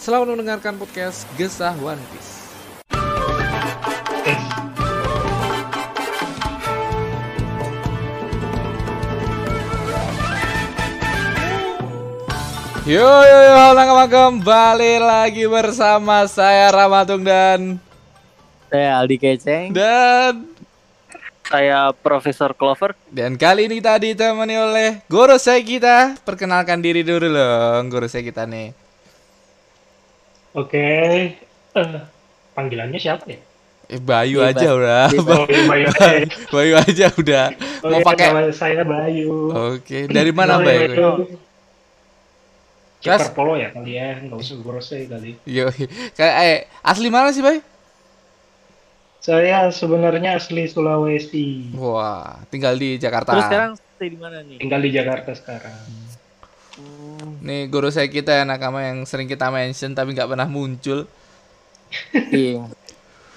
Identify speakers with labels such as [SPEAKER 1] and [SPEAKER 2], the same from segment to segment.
[SPEAKER 1] selamat mendengarkan podcast Gesah One Piece Yo yo yo nakama kembali lagi bersama saya Ramatung dan
[SPEAKER 2] Saya Aldi Keceng.
[SPEAKER 1] dan
[SPEAKER 3] Saya Profesor Clover.
[SPEAKER 1] dan kali ini kita ditemani oleh guru saya kita perkenalkan diri dulu loh guru saya kita nih
[SPEAKER 4] Oke, eh, panggilannya siapa ya?
[SPEAKER 1] eh, Bayu
[SPEAKER 2] Bebas.
[SPEAKER 1] aja udah
[SPEAKER 4] Oh, iya, Bayu aja.
[SPEAKER 1] Bayu aja udah
[SPEAKER 4] Oh,
[SPEAKER 1] mau
[SPEAKER 4] iya,
[SPEAKER 1] pakai
[SPEAKER 4] nama saya Bayu.
[SPEAKER 1] oke dari mana
[SPEAKER 4] Nama
[SPEAKER 1] Bayu
[SPEAKER 4] Bayu. Polo ya kali ya, nggak usah grosei kali.
[SPEAKER 1] Yo, kayak eh, asli mana sih Bay
[SPEAKER 4] Saya sebenarnya asli Sulawesi,
[SPEAKER 1] wah tinggal di Jakarta
[SPEAKER 3] Terus sekarang stay di mana nih?
[SPEAKER 4] tinggal di Jakarta sekarang.
[SPEAKER 1] Nih guru saya kita ya nakama yang sering kita mention tapi nggak pernah muncul
[SPEAKER 3] Iya.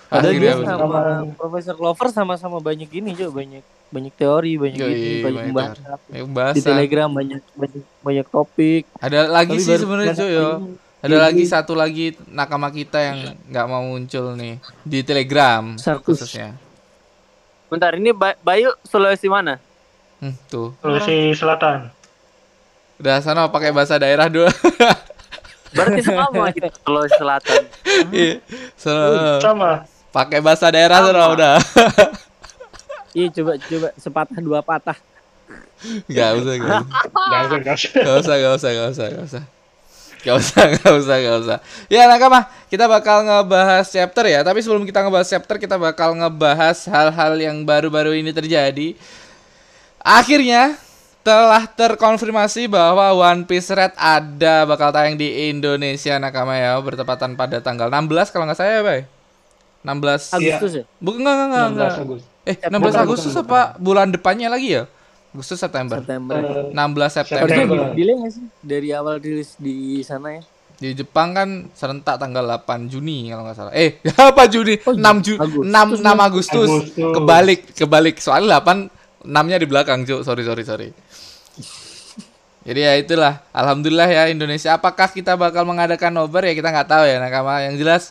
[SPEAKER 1] Akhirnya
[SPEAKER 3] dia
[SPEAKER 1] apa?
[SPEAKER 3] sama Profesor Clover sama-sama banyak ini juga banyak banyak teori, banyak
[SPEAKER 1] Yoi,
[SPEAKER 3] ini, banyak
[SPEAKER 1] banyak
[SPEAKER 3] pembahasan.
[SPEAKER 1] teori. Banyak
[SPEAKER 3] Di
[SPEAKER 1] pembahasan.
[SPEAKER 3] Telegram banyak banyak banyak topik.
[SPEAKER 1] ada lagi
[SPEAKER 3] Tapi
[SPEAKER 1] sih sebenarnya cuy yo
[SPEAKER 3] ini.
[SPEAKER 1] Ada lagi satu lagi nakama kita yang nggak mau muncul nih di Telegram
[SPEAKER 3] Sarkus.
[SPEAKER 1] khususnya.
[SPEAKER 3] Bentar, ini Ba- Bayu Sulawesi mana?
[SPEAKER 1] Hmm, tuh.
[SPEAKER 4] Sulawesi Selatan.
[SPEAKER 1] Udah sana pakai bahasa daerah dulu.
[SPEAKER 3] Berarti sama kita Sulawesi Selatan.
[SPEAKER 1] Iya. Sana
[SPEAKER 4] Sama.
[SPEAKER 1] pakai bahasa daerah sana udah.
[SPEAKER 3] Iya, coba coba sepatah dua patah.
[SPEAKER 1] Gak usah, gak usah.
[SPEAKER 4] Nggak usah, nggak usah.
[SPEAKER 1] Gak usah, gak usah, gak usah, gak usah. Gak usah, gak usah, gak usah. Ya nakama, kita bakal ngebahas chapter ya. Tapi sebelum kita ngebahas chapter, kita bakal ngebahas hal-hal yang baru-baru ini terjadi. Akhirnya telah terkonfirmasi bahwa One Piece Red ada bakal tayang di Indonesia nakama ya bertepatan pada tanggal 16 kalau nggak saya ya, Bay. 16
[SPEAKER 3] Agustus ya?
[SPEAKER 1] Bukan enggak enggak enggak.
[SPEAKER 4] 16
[SPEAKER 1] enggak.
[SPEAKER 4] Agustus.
[SPEAKER 1] Eh, 16
[SPEAKER 4] Bukan,
[SPEAKER 1] Agustus
[SPEAKER 4] bukan,
[SPEAKER 1] apa bulan depannya lagi ya? Agustus September.
[SPEAKER 3] September.
[SPEAKER 4] Eh,
[SPEAKER 1] 16 September.
[SPEAKER 4] September.
[SPEAKER 3] delay nggak sih dari awal rilis di sana ya?
[SPEAKER 1] Di Jepang kan serentak tanggal 8 Juni kalau nggak salah. Eh, apa Juni?
[SPEAKER 3] Oh,
[SPEAKER 1] 6 Juni,
[SPEAKER 3] Agustus.
[SPEAKER 1] 6 6 Agustus.
[SPEAKER 4] Agustus.
[SPEAKER 1] Kebalik, kebalik. Soalnya 8 6-nya di belakang, Cuk. Sorry, sorry, sorry. Jadi ya itulah, alhamdulillah ya Indonesia. Apakah kita bakal mengadakan nobar ya kita nggak tahu ya nakama. Yang jelas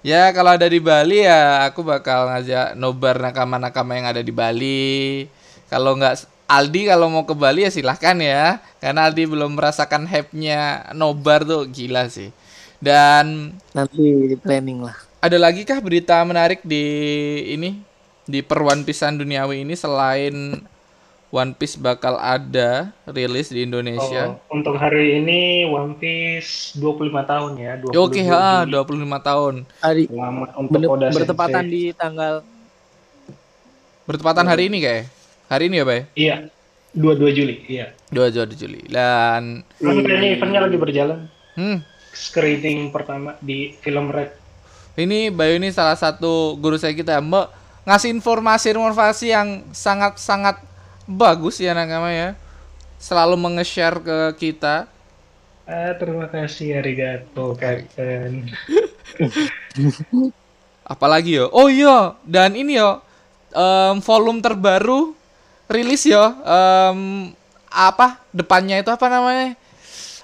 [SPEAKER 1] ya kalau ada di Bali ya aku bakal ngajak nobar nakama-nakama yang ada di Bali. Kalau nggak Aldi kalau mau ke Bali ya silahkan ya. Karena Aldi belum merasakan hype-nya nobar tuh gila sih. Dan
[SPEAKER 3] Nanti di planning lah.
[SPEAKER 1] ada lagi kah berita menarik di ini di per One Piece-an duniawi ini selain One Piece bakal ada rilis di Indonesia?
[SPEAKER 4] Oh, untuk hari ini One Piece 25 tahun ya. 22
[SPEAKER 1] Ya, Oke, ha,
[SPEAKER 4] Juli.
[SPEAKER 1] 25 tahun.
[SPEAKER 3] Hari
[SPEAKER 4] Selamat untuk
[SPEAKER 3] bener-
[SPEAKER 4] Oda
[SPEAKER 3] bertepatan
[SPEAKER 4] Sensei.
[SPEAKER 3] di tanggal
[SPEAKER 1] Bertepatan hari ini kayak. Hari ini ya, Bay?
[SPEAKER 4] Iya, 22 Juli. Iya.
[SPEAKER 1] 2 Juli. Dan
[SPEAKER 4] Kan kayaknya eventnya lagi berjalan.
[SPEAKER 1] hmm,
[SPEAKER 4] Screening pertama di film Red.
[SPEAKER 1] ini Bayu ini salah satu guru saya kita Mbak ngasih informasi-informasi yang sangat-sangat bagus ya nakama ya. Selalu menge-share ke kita.
[SPEAKER 4] Ah, terima kasih Arigato, Captain.
[SPEAKER 1] Apalagi yo? Oh iya, dan ini yo em, volume terbaru rilis yo. em, apa depannya itu apa namanya?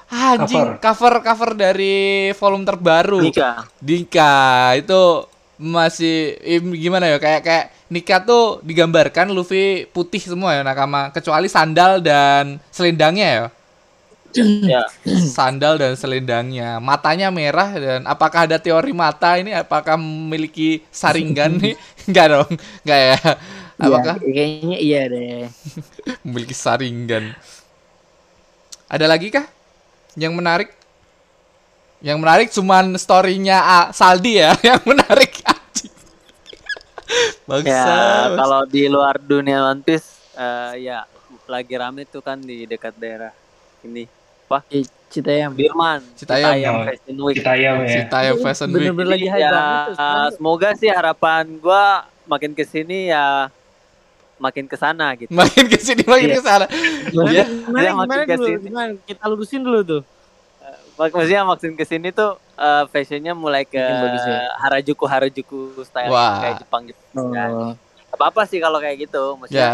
[SPEAKER 1] Ah, Anjing, cover cover dari volume terbaru.
[SPEAKER 3] nikah.
[SPEAKER 1] Dika itu masih im- gimana ya kayak kayak Nika tuh digambarkan Luffy putih semua ya nakama. Kecuali sandal dan selendangnya ya.
[SPEAKER 3] Ya.
[SPEAKER 1] sandal dan selendangnya. Matanya merah dan apakah ada teori mata ini? Apakah memiliki saringan nih? Enggak dong. Enggak ya. Apakah?
[SPEAKER 3] Iya, kayaknya iya deh.
[SPEAKER 1] memiliki saringan. Ada lagi kah yang menarik yang menarik cuman storynya ah, Saldi ya yang menarik anjing bangsa
[SPEAKER 3] Ya, kalau di luar dunia One Piece eh, ya lagi rame tuh kan di dekat daerah ini. Apa? Citayam. Birman.
[SPEAKER 1] Citayam.
[SPEAKER 4] Oh,
[SPEAKER 3] Fashion Week.
[SPEAKER 4] Citayam ya.
[SPEAKER 1] Citayam Fashion Week.
[SPEAKER 3] Bener-bener lagi hype
[SPEAKER 5] ya,
[SPEAKER 3] sekarang.
[SPEAKER 5] semoga sih harapan gua makin ke sini ya makin ke sana gitu.
[SPEAKER 1] Makin ke sini makin
[SPEAKER 3] Iya.
[SPEAKER 1] ke sana.
[SPEAKER 3] Gimana,
[SPEAKER 1] Iya.
[SPEAKER 3] gimana, gimana
[SPEAKER 5] makin
[SPEAKER 3] dulu?
[SPEAKER 5] ke sini.
[SPEAKER 3] Gimana? Kita lurusin dulu tuh.
[SPEAKER 5] Mak- Maksudnya makin ke sini tuh eh, fashionnya mulai ke
[SPEAKER 3] ya.
[SPEAKER 5] Harajuku Harajuku style
[SPEAKER 1] Wah.
[SPEAKER 5] kayak Jepang gitu. kan.
[SPEAKER 3] Oh.
[SPEAKER 5] Apa apa sih kalau kayak gitu? Maksudnya
[SPEAKER 1] Ya,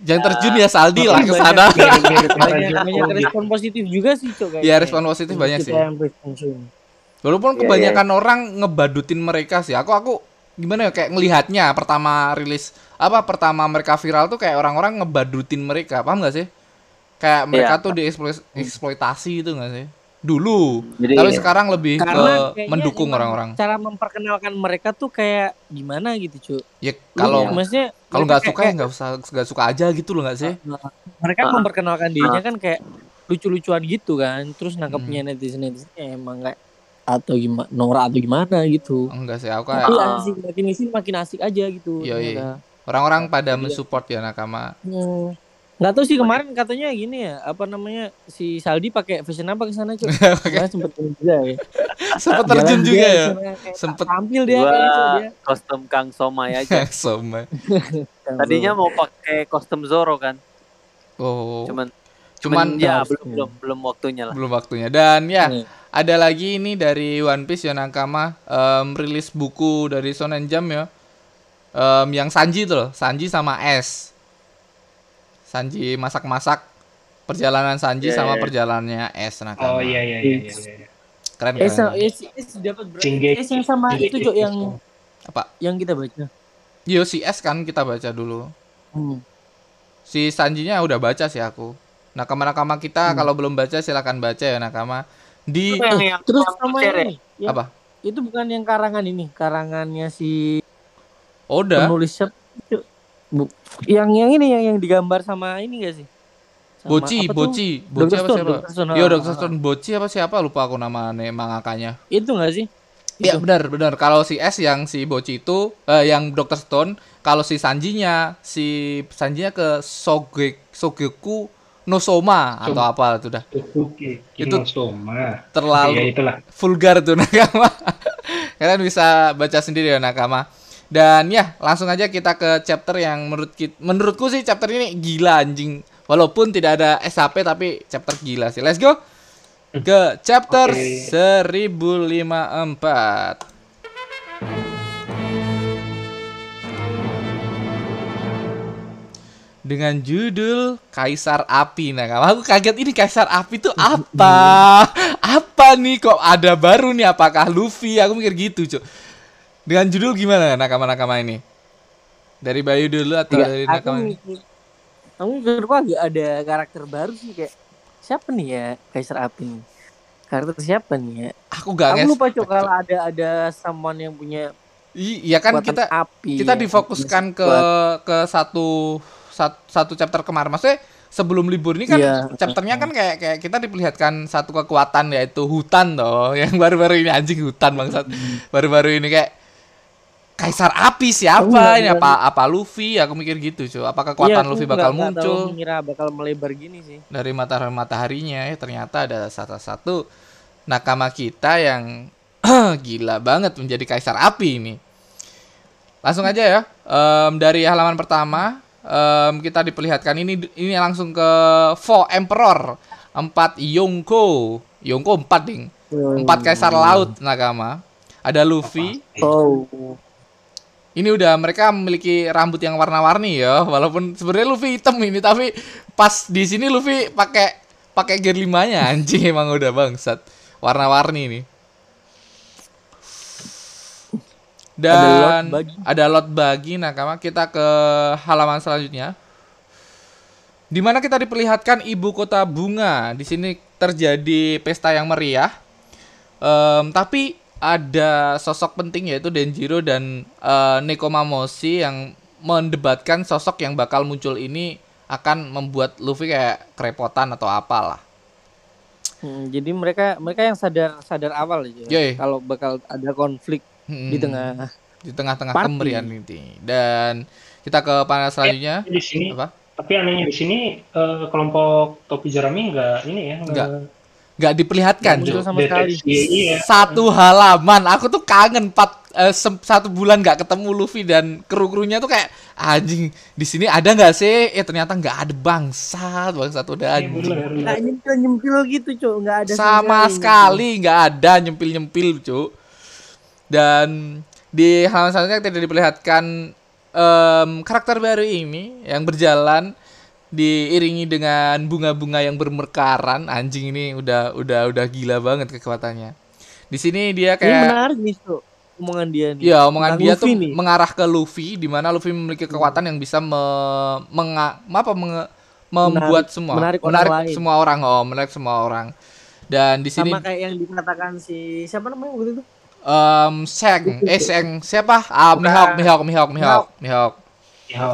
[SPEAKER 1] jangan terjun ya Saldi lah ke sana.
[SPEAKER 3] Banyak, respon positif juga sih, Cok.
[SPEAKER 1] Iya, respon positif banyak sih. Walaupun
[SPEAKER 3] Iya,
[SPEAKER 1] kebanyakan orang ngebadutin mereka sih. Aku aku gimana ya kayak ngelihatnya pertama rilis apa pertama mereka viral tuh kayak orang-orang ngebadutin mereka. Paham gak sih? Kayak mereka
[SPEAKER 5] Iya.
[SPEAKER 1] tuh dieksploitasi gitu gak sih? Dulu.
[SPEAKER 5] Jadi
[SPEAKER 1] Tapi sekarang lebih
[SPEAKER 3] Karena
[SPEAKER 1] ke mendukung orang-orang.
[SPEAKER 3] Cara memperkenalkan mereka tuh kayak gimana gitu, Cuk.
[SPEAKER 1] Ya kalau
[SPEAKER 3] ya, maksudnya
[SPEAKER 1] kalau nggak suka ya nggak usah nggak suka aja gitu loh nggak sih?
[SPEAKER 3] mereka
[SPEAKER 5] Ah.
[SPEAKER 3] memperkenalkan dirinya kan kayak lucu-lucuan gitu kan terus nangkepnya netizen netizen emang kayak atau gimana Nora atau gimana gitu
[SPEAKER 1] Enggak sih, aku
[SPEAKER 3] tapi
[SPEAKER 1] kayak
[SPEAKER 5] Ah.
[SPEAKER 3] asik makin isi makin asik aja gitu
[SPEAKER 1] Iya, iya.
[SPEAKER 3] ternyata.
[SPEAKER 1] orang-orang pada mensupport ya nakama.
[SPEAKER 3] Hmm. Nggak tahu sih kemarin katanya gini ya apa namanya si Saldi pakai fashion apa ke sana cuy sempet terjun juga ya
[SPEAKER 1] Sempet terjun
[SPEAKER 3] Jalan
[SPEAKER 1] juga ya.
[SPEAKER 3] ke sana, kayak
[SPEAKER 1] Sempet.
[SPEAKER 3] tampil dia dia
[SPEAKER 5] kostum Kang Somai aja.
[SPEAKER 1] Sama.
[SPEAKER 5] Tadinya mau pakai kostum Zoro kan.
[SPEAKER 1] Oh.
[SPEAKER 5] Cuman
[SPEAKER 1] Cuman
[SPEAKER 5] ya belum belum belum waktunya lah.
[SPEAKER 1] belum waktunya. Dan ya,
[SPEAKER 3] Nih.
[SPEAKER 1] ada lagi ini dari One Piece ya Nakama em, rilis buku dari Shonen Jump ya. Em, yang Sanji tuh loh, Sanji sama S. Sanji masak-masak perjalanan Sanji
[SPEAKER 5] Iya,
[SPEAKER 1] sama
[SPEAKER 5] iya.
[SPEAKER 1] perjalanannya S Nakama.
[SPEAKER 4] Oh iya iya iya. iya, iya.
[SPEAKER 1] Keren
[SPEAKER 3] Eh, eh, si- eh, si dapat berapa? Eh, yang sama itu Cuk yang
[SPEAKER 1] Apa?
[SPEAKER 3] yang kita baca.
[SPEAKER 1] Yo si S kan kita baca dulu.
[SPEAKER 3] Hmm.
[SPEAKER 1] Si Sanjinya udah baca sih aku. Nakama-nakama kita
[SPEAKER 3] Hmm.
[SPEAKER 1] kalau belum baca silakan baca ya Nakama. Di
[SPEAKER 5] Itu yang, yang
[SPEAKER 3] Terus
[SPEAKER 5] yang
[SPEAKER 3] sama
[SPEAKER 5] share ya?
[SPEAKER 3] ini, ya,
[SPEAKER 1] apa?
[SPEAKER 3] itu bukan yang karangan ini, karangannya si
[SPEAKER 1] udah.
[SPEAKER 3] penulis siapa? Bu, yang yang ini yang yang digambar sama ini gak sih? Sama
[SPEAKER 1] Boci,
[SPEAKER 3] apa tuh?
[SPEAKER 1] Boci, Boci
[SPEAKER 3] Dr.
[SPEAKER 1] apa
[SPEAKER 3] Stone,
[SPEAKER 1] siapa?
[SPEAKER 3] Dr. Stone,
[SPEAKER 1] Yo,
[SPEAKER 3] ah,
[SPEAKER 1] Dr. Stone Boci apa siapa? Lupa aku nama nih mangakanya.
[SPEAKER 3] Itu gak sih?
[SPEAKER 1] Iya
[SPEAKER 3] Itu.
[SPEAKER 1] benar benar. Kalau si S yang si Boci itu eh, yang Dr. Stone, kalau si Sanjinya si Sanjinya ke Soge Sogeku no Soma atau apa itu dah.
[SPEAKER 4] Oke,
[SPEAKER 1] Itu
[SPEAKER 4] Soma.
[SPEAKER 1] terlalu
[SPEAKER 4] Ya itulah.
[SPEAKER 1] vulgar tuh nakama. Kalian bisa baca sendiri ya nakama. Dan ya, langsung aja kita ke chapter yang menurut kit- menurutku sih chapter ini gila anjing. Walaupun tidak ada SHP tapi chapter gila sih. Let's go. Ke chapter
[SPEAKER 4] Oke.
[SPEAKER 1] 1054. dengan judul Kaisar Api. Nah, aku kaget ini Kaisar Api itu apa? apa nih kok ada baru nih? Apakah Luffy? Aku mikir gitu, Cuk. Dengan judul gimana nakama-nakama ini? Dari Bayu dulu atau
[SPEAKER 3] Enggak,
[SPEAKER 1] dari
[SPEAKER 3] aku
[SPEAKER 1] nakama ini?
[SPEAKER 3] aku mikir kok agak ada karakter baru sih kayak siapa nih ya Kaisar Api nih? Karakter siapa nih ya?
[SPEAKER 1] Aku gak
[SPEAKER 3] Aku lupa cok kalau ada ada someone yang punya
[SPEAKER 1] Iya kan kita
[SPEAKER 3] api.
[SPEAKER 1] kita
[SPEAKER 3] ya.
[SPEAKER 1] difokuskan ke ke satu sat- satu chapter kemarin. Maksudnya sebelum libur ini kan
[SPEAKER 3] Iya.
[SPEAKER 1] chapternya kan kayak kayak kita diperlihatkan satu kekuatan yaitu hutan toh yang baru-baru ini anjing hutan bangsat baru-baru ini kayak kaisar api siapa
[SPEAKER 3] Oh,
[SPEAKER 1] ini?
[SPEAKER 3] iya,
[SPEAKER 1] apa apa Luffy? Aku mikir gitu cuy apa
[SPEAKER 3] Iya,
[SPEAKER 1] kekuatan
[SPEAKER 3] aku
[SPEAKER 1] Luffy bakal
[SPEAKER 3] nggak terlalu
[SPEAKER 1] muncul?
[SPEAKER 3] mengira bakal melebar gini sih.
[SPEAKER 1] dari matahari mataharinya ya ternyata ada salah satu nakama kita yang gila banget menjadi kaisar api ini. Langsung aja ya. Em, dari halaman pertama em, kita diperlihatkan ini ini langsung ke Fo Emperor empat Yonko Yonko empat ding. Empat kaisar laut nakama. Ada Luffy.
[SPEAKER 3] Oh.
[SPEAKER 1] Ini udah mereka memiliki rambut yang warna-warni ya walaupun sebenarnya Luffy hitam ini tapi pas di sini Luffy pakai pakai gear limanya anjing emang udah bangsat. Warna-warni ini. Dan
[SPEAKER 3] lot bagi.
[SPEAKER 1] ada lot bagi nakama. Kita ke halaman selanjutnya. Di mana kita diperlihatkan ibu kota bunga. Di sini terjadi pesta yang meriah. Em, tapi ada sosok penting yaitu Denjiro dan eh, Nekomamushi yang mendebatkan sosok yang bakal muncul ini akan membuat Luffy kayak kerepotan atau apalah.
[SPEAKER 3] Hmm, jadi mereka mereka yang sadar sadar awal aja.
[SPEAKER 1] Yoi.
[SPEAKER 3] Kalau bakal ada konflik di
[SPEAKER 1] Hmm,
[SPEAKER 3] tengah
[SPEAKER 1] di tengah-tengah
[SPEAKER 3] Party.
[SPEAKER 1] kemeriahan ini. Dan kita ke panel selanjutnya.
[SPEAKER 4] Di sini
[SPEAKER 1] Apa?
[SPEAKER 4] tapi anehnya di sini eh, kelompok topi jerami enggak ini ya
[SPEAKER 1] Nggak. Nggak diperlihatkan
[SPEAKER 3] muncul
[SPEAKER 1] Cuk.
[SPEAKER 3] sama sekali.
[SPEAKER 4] Deteksi, iya.
[SPEAKER 1] satu halaman aku tuh kangen empat eh, sem- satu bulan nggak ketemu Luffy dan kru krunya tuh kayak anjing di sini ada nggak sih eh ternyata nggak ada bangsat bangsat udah
[SPEAKER 4] Iya,
[SPEAKER 1] anjing.
[SPEAKER 3] Nggak nyempil nyempil gitu cok, nggak ada
[SPEAKER 1] sama sekali nggak ada nyempil nyempil cuk dan di halaman selanjutnya tidak diperlihatkan em, karakter baru ini yang berjalan diiringi dengan bunga-bunga yang bermekaran anjing ini udah udah udah gila banget kekuatannya di sini dia
[SPEAKER 3] Ini
[SPEAKER 1] kayak
[SPEAKER 3] menarik nih cok, omongan dia nih.
[SPEAKER 1] Iya, omongan
[SPEAKER 3] Tentang
[SPEAKER 1] dia
[SPEAKER 3] Luffy
[SPEAKER 1] tuh
[SPEAKER 3] nih.
[SPEAKER 1] mengarah ke Luffy di mana Luffy memiliki kekuatan yang bisa me, menga- apa menge- membuat semua
[SPEAKER 3] menarik orang lain.
[SPEAKER 1] semua orang oh, menarik semua orang. Dan di sini
[SPEAKER 3] Sama kayak yang dikatakan si siapa namanya waktu itu?
[SPEAKER 1] em Seng, eh Seng siapa? Ah, Mihawk, Mihawk, Mihawk, Mihawk, Mihawk.
[SPEAKER 4] Ya,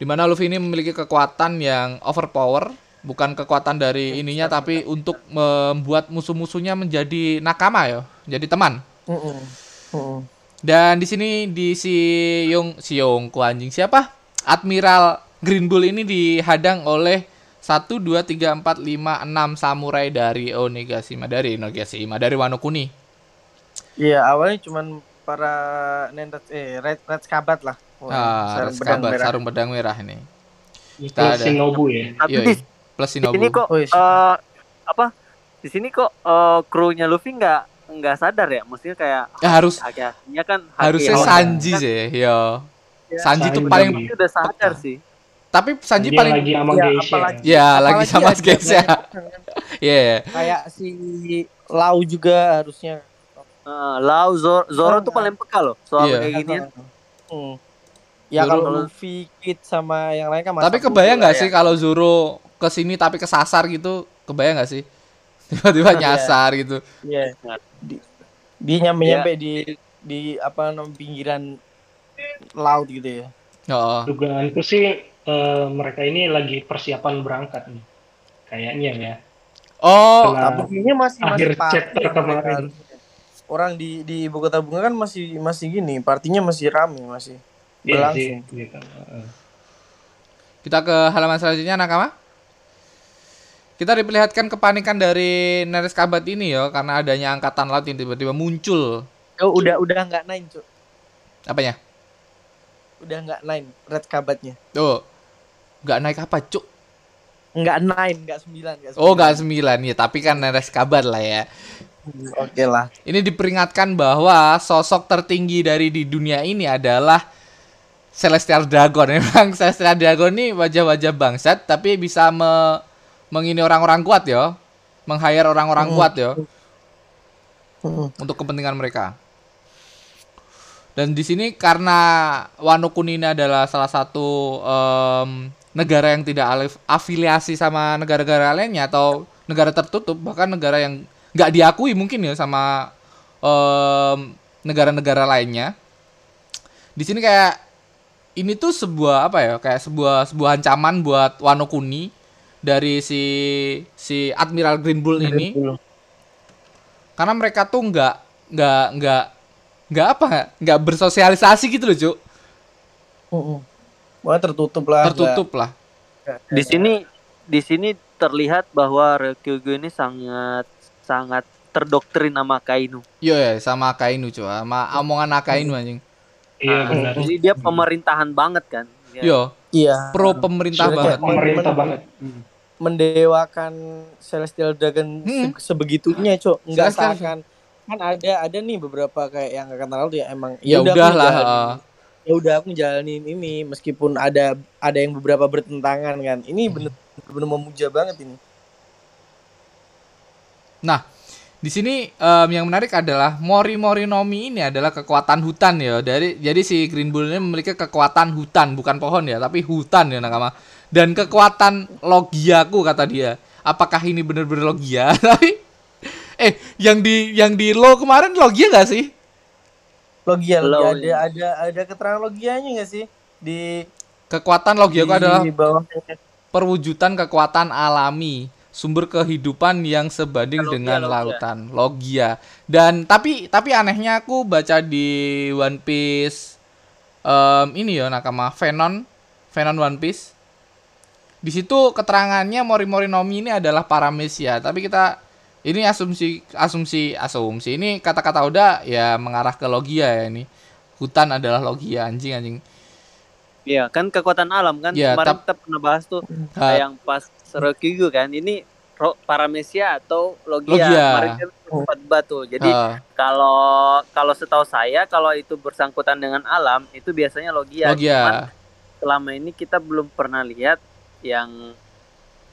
[SPEAKER 1] Di mana Luffy ini memiliki kekuatan yang overpower, bukan kekuatan dari ininya tapi untuk membuat musuh-musuhnya menjadi nakama ya, jadi teman. Dan di sini di si Yong si Yongko anjing siapa? Admiral Green Bull ini dihadang oleh 1 2 3 4 5 6 samurai dari Onigashima dari Onigashima dari Wano Kuni.
[SPEAKER 3] Iya, awalnya cuman para nendet eh red red skabat lah. Wah,
[SPEAKER 1] Ah,
[SPEAKER 3] sarung
[SPEAKER 1] sarung,
[SPEAKER 3] pedang merah.
[SPEAKER 1] sarung pedang merah ini.
[SPEAKER 4] Itu
[SPEAKER 1] Kita ada.
[SPEAKER 4] Shinobu ya.
[SPEAKER 5] Tapi
[SPEAKER 1] Yoi.
[SPEAKER 5] di,
[SPEAKER 1] Plus
[SPEAKER 5] di sini
[SPEAKER 1] Shinobu.
[SPEAKER 5] kok
[SPEAKER 3] Oh, iya.
[SPEAKER 5] eh, apa? Di sini kok eh, krunya Luffy nggak nggak sadar ya? Maksudnya kayak
[SPEAKER 1] Ya, harus
[SPEAKER 5] haki-hakinya kan haki
[SPEAKER 1] harusnya
[SPEAKER 5] Honda.
[SPEAKER 1] Sanji
[SPEAKER 5] Kan
[SPEAKER 1] sih, yo.
[SPEAKER 3] Ya,
[SPEAKER 1] Sanji tuh
[SPEAKER 4] Sanji.
[SPEAKER 1] paling
[SPEAKER 5] udah sadar sih.
[SPEAKER 1] tapi Sanji
[SPEAKER 4] Dia
[SPEAKER 1] paling
[SPEAKER 4] lagi sama
[SPEAKER 3] Iya,
[SPEAKER 4] Geisha.
[SPEAKER 3] apalagi-
[SPEAKER 1] ya lagi sama
[SPEAKER 3] ada
[SPEAKER 1] guys ya.
[SPEAKER 3] banyak-
[SPEAKER 1] Iya.
[SPEAKER 3] Kayak si Lau juga harusnya.
[SPEAKER 5] Eh, Lau Zoro, Zoro tuh paling peka loh soal
[SPEAKER 1] Iya.
[SPEAKER 5] kayak gini.
[SPEAKER 3] Hmm. Ya
[SPEAKER 1] Zoro
[SPEAKER 3] kalau Luffy, Kid sama yang lain kan
[SPEAKER 1] Tapi kebayang nggak
[SPEAKER 3] lah
[SPEAKER 1] sih
[SPEAKER 3] ya.
[SPEAKER 1] kalau Zoro ke sini tapi kesasar gitu? Kebayang nggak sih? Tiba-tiba
[SPEAKER 3] Iya.
[SPEAKER 1] nyasar gitu.
[SPEAKER 3] Iya. Di, dia nyampe nyampe di di apa namanya pinggiran laut gitu ya.
[SPEAKER 1] Oh.
[SPEAKER 4] Dugaanku sih eh, mereka ini lagi persiapan berangkat nih. Kayaknya ya.
[SPEAKER 1] Oh,
[SPEAKER 3] kayaknya masih
[SPEAKER 4] akhir
[SPEAKER 3] masih
[SPEAKER 4] chapter
[SPEAKER 3] ya
[SPEAKER 4] kemarin.
[SPEAKER 3] harusnya. Orang di di ibu kota bunga kan masih masih gini, partinya masih rame masih.
[SPEAKER 4] Iya sih.
[SPEAKER 3] Berlangsung.
[SPEAKER 4] Gitu. Heeh.
[SPEAKER 1] kita ke halaman selanjutnya Nakama. Kita diperlihatkan kepanikan dari Neres Kabat ini ya karena adanya angkatan laut yang tiba-tiba muncul.
[SPEAKER 3] Oh, udah udah nggak nine, Cuk.
[SPEAKER 1] Apanya?
[SPEAKER 3] Udah nggak nine red kabatnya.
[SPEAKER 1] Tuh. Nggak naik apa, Cuk?
[SPEAKER 3] Nggak nine, nggak sembilan, nggak
[SPEAKER 1] Oh, nggak sembilan ya, tapi kan Neres Kabat lah ya.
[SPEAKER 3] Oke lah.
[SPEAKER 1] Ini diperingatkan bahwa sosok tertinggi dari di dunia ini adalah Celestial Dragon. Memang Celestial Dragon ini wajah-wajah bangsat tapi bisa me mengini orang-orang kuat ya. Meng-hire orang-orang
[SPEAKER 3] Hmm.
[SPEAKER 1] kuat ya
[SPEAKER 3] Hmm.
[SPEAKER 1] untuk kepentingan mereka. Dan di sini karena Wano Kuni ini adalah salah satu em, negara yang tidak alif- afiliasi sama negara-negara lainnya atau negara tertutup bahkan negara yang nggak diakui mungkin ya sama negara-negara lainnya. Di sini kayak ini tuh sebuah apa ya kayak sebuah sebuah ancaman buat Wano Kuni dari si si Admiral Green Bull ini karena mereka tuh nggak nggak nggak nggak apa nggak bersosialisasi gitu loh cuk
[SPEAKER 3] Hmm. Wah tertutup lah.
[SPEAKER 1] tertutup lah
[SPEAKER 3] nggak-
[SPEAKER 5] Di sini di sini terlihat bahwa Ryukyu ini sangat sangat terdoktrin sama Kainu.
[SPEAKER 1] yo ya sama Akainu cuy sama omongan Akainu anjing
[SPEAKER 4] Iya
[SPEAKER 5] Nah,
[SPEAKER 4] benar.
[SPEAKER 5] Jadi dia pemerintahan banget kan. Ya.
[SPEAKER 1] yo
[SPEAKER 3] Iya.
[SPEAKER 1] pro pemerintah banget
[SPEAKER 4] Pemerintah banget.
[SPEAKER 3] mendewakan Celestial Dragon
[SPEAKER 1] Hmm.
[SPEAKER 3] se- sebegitunya, Cok. Enggak seakan kan ada ada nih beberapa kayak yang angkatan laut ya emang
[SPEAKER 1] ya
[SPEAKER 3] udah
[SPEAKER 1] lah
[SPEAKER 3] ya udah aku ngejalanin ini meskipun ada ada yang beberapa bertentangan kan ini
[SPEAKER 1] Hmm.
[SPEAKER 3] bener bener memuja banget ini
[SPEAKER 1] Di sini em, yang menarik adalah Mori Mori Nomi ini adalah kekuatan hutan ya. Dari jadi si Green Bull ini memiliki kekuatan hutan, bukan pohon ya, tapi hutan ya nakama. Dan kekuatan logiaku kata dia. Apakah ini benar-benar logia? tapi eh yang di yang di lo kemarin logia gak sih?
[SPEAKER 3] logia,
[SPEAKER 5] Low,
[SPEAKER 3] logia ada ada ada keterangan logianya nggak sih di
[SPEAKER 1] Kekuatan logiaku
[SPEAKER 3] di
[SPEAKER 1] adalah
[SPEAKER 3] bawah
[SPEAKER 1] perwujudan kekuatan alami sumber kehidupan yang sebanding
[SPEAKER 5] Logia,
[SPEAKER 1] dengan
[SPEAKER 5] logia.
[SPEAKER 1] lautan logia dan tapi tapi anehnya aku baca di One Piece em, ini ya nakama Venom Venom One Piece di situ keterangannya Mori Mori Nomi ini adalah paramesia tapi kita Ini asumsi asumsi asumsi. Ini kata-kata Oda ya mengarah ke logia ya ini. Hutan adalah logia anjing anjing.
[SPEAKER 5] Iya, kan kekuatan alam kan
[SPEAKER 1] Iya,
[SPEAKER 5] kemarin kita pernah bahas tuh
[SPEAKER 1] Ah.
[SPEAKER 5] yang pas Rokyugu kan. Ini ro- paramesia atau logia.
[SPEAKER 1] Logia.
[SPEAKER 5] Kemarin kan sempat batu. Jadi
[SPEAKER 1] Ah,
[SPEAKER 5] kalau kalau setahu saya kalau itu bersangkutan dengan alam itu biasanya logia. Cuman
[SPEAKER 1] logia.
[SPEAKER 5] selama ini kita belum pernah lihat yang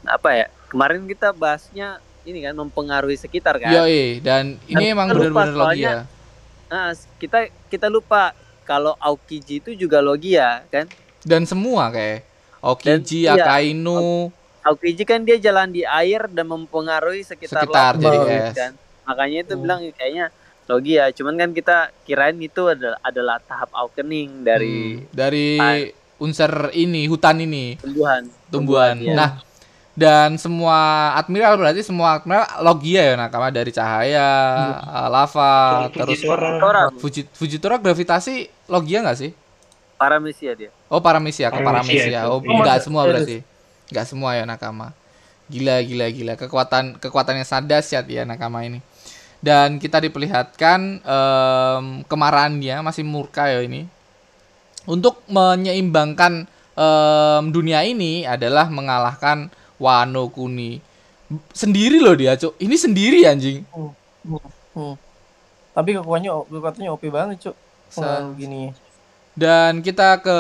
[SPEAKER 5] apa ya? Kemarin kita bahasnya ini kan mempengaruhi sekitar kan.
[SPEAKER 1] Yoi, dan ini
[SPEAKER 5] Dan
[SPEAKER 1] emang benar-benar logia.
[SPEAKER 5] Nah, kita kita lupa kalau Aokiji itu juga logia kan.
[SPEAKER 1] Dan semua kayak Okiji,
[SPEAKER 5] Dan- iya. Aokiji kan dia jalan di air dan mempengaruhi sekitar,
[SPEAKER 1] sekitar
[SPEAKER 5] laut,
[SPEAKER 1] jadi
[SPEAKER 3] Bawah,
[SPEAKER 1] es.
[SPEAKER 5] kan. Makanya itu
[SPEAKER 3] Hmm.
[SPEAKER 5] bilang kayaknya logia. Cuman kan kita kirain itu adalah adalah tahap awakening dari
[SPEAKER 1] Hmm, dari unsur ini hutan ini
[SPEAKER 5] tumbuhan.
[SPEAKER 1] tumbuhan.
[SPEAKER 5] ya.
[SPEAKER 1] Nah, dan semua admiral berarti semua admiral logia ya nakama dari cahaya, uh, lava, terus
[SPEAKER 4] Fujitora.
[SPEAKER 1] Fuji, Fujitora gravitasi logia nggak sih?
[SPEAKER 5] paramesia dia.
[SPEAKER 1] Oh paramesia, ke
[SPEAKER 4] Paramesia
[SPEAKER 1] paramesia. Oh
[SPEAKER 4] Iya.
[SPEAKER 1] nggak semua
[SPEAKER 3] Serius.
[SPEAKER 1] berarti, nggak semua ya nakama. Gila gila gila kekuatan kekuatan yang sangat dahsyat ya nakama ini. Dan kita diperlihatkan em, kemarahannya masih murka ya ini. Untuk menyeimbangkan em, dunia ini adalah mengalahkan Wano Kuni. Sendiri loh dia, Cuk. Ini sendiri anjing.
[SPEAKER 3] Hmm. Tapi kekuatannya kekuatannya OP banget, Cuk. Pengaruh gini.
[SPEAKER 1] Dan kita ke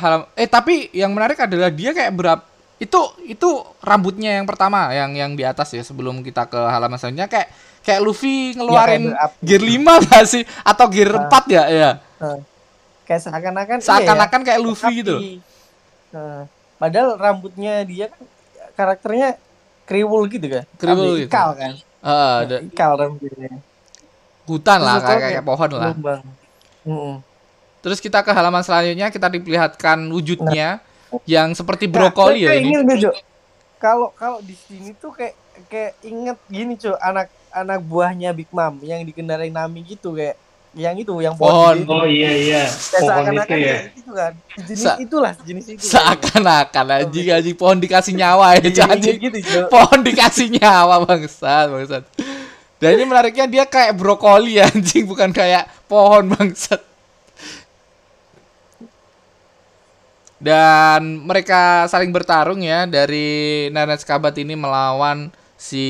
[SPEAKER 1] halam eh tapi yang menarik adalah dia kayak berapa itu itu rambutnya yang pertama yang yang di atas ya sebelum kita ke halaman selanjutnya. Kayak kayak Luffy ngeluarin
[SPEAKER 3] Ya, kayak
[SPEAKER 1] gear 5 gak sih? Atau gear 4 ya? Ya
[SPEAKER 3] Kayak seakan-akan iya ya,
[SPEAKER 1] seakan-akan kayak Luffy
[SPEAKER 3] tapi-
[SPEAKER 1] gitu.
[SPEAKER 3] Nah, padahal rambutnya dia kan karakternya kriwul gitu kan.
[SPEAKER 1] Kriwul gitu.
[SPEAKER 3] Ikal kan.
[SPEAKER 1] Heeh, ada
[SPEAKER 3] Ikal rambutnya.
[SPEAKER 1] hutan lah kayak,
[SPEAKER 3] kayak
[SPEAKER 1] kayak pohon lah. terus kita ke halaman selanjutnya kita diperlihatkan wujudnya yang seperti
[SPEAKER 3] Nah,
[SPEAKER 1] brokoli ya
[SPEAKER 3] kayak
[SPEAKER 1] ini?
[SPEAKER 3] Kalau kalau di sini tuh kayak kayak inget gini, Cuk, anak anak buahnya Big Mom yang dikendarai Nami gitu kayak yang itu yang
[SPEAKER 1] Pohon.
[SPEAKER 3] pohon,
[SPEAKER 4] Oh iya iya. Pohon
[SPEAKER 3] seakan-akan
[SPEAKER 4] itu ya.
[SPEAKER 3] itu kan. Jenis
[SPEAKER 1] Sa-
[SPEAKER 3] itulah, jenis itu.
[SPEAKER 1] seakan-akan anjing anjing pohon dikasih nyawa ya
[SPEAKER 3] Jadi inget
[SPEAKER 1] anjing
[SPEAKER 3] gitu,
[SPEAKER 1] pohon dikasih nyawa bangsat bangsat dan ini menariknya dia kayak brokoli anjing bukan kayak pohon bangsat dan mereka saling bertarung ya dari Nanes Kabat ini melawan si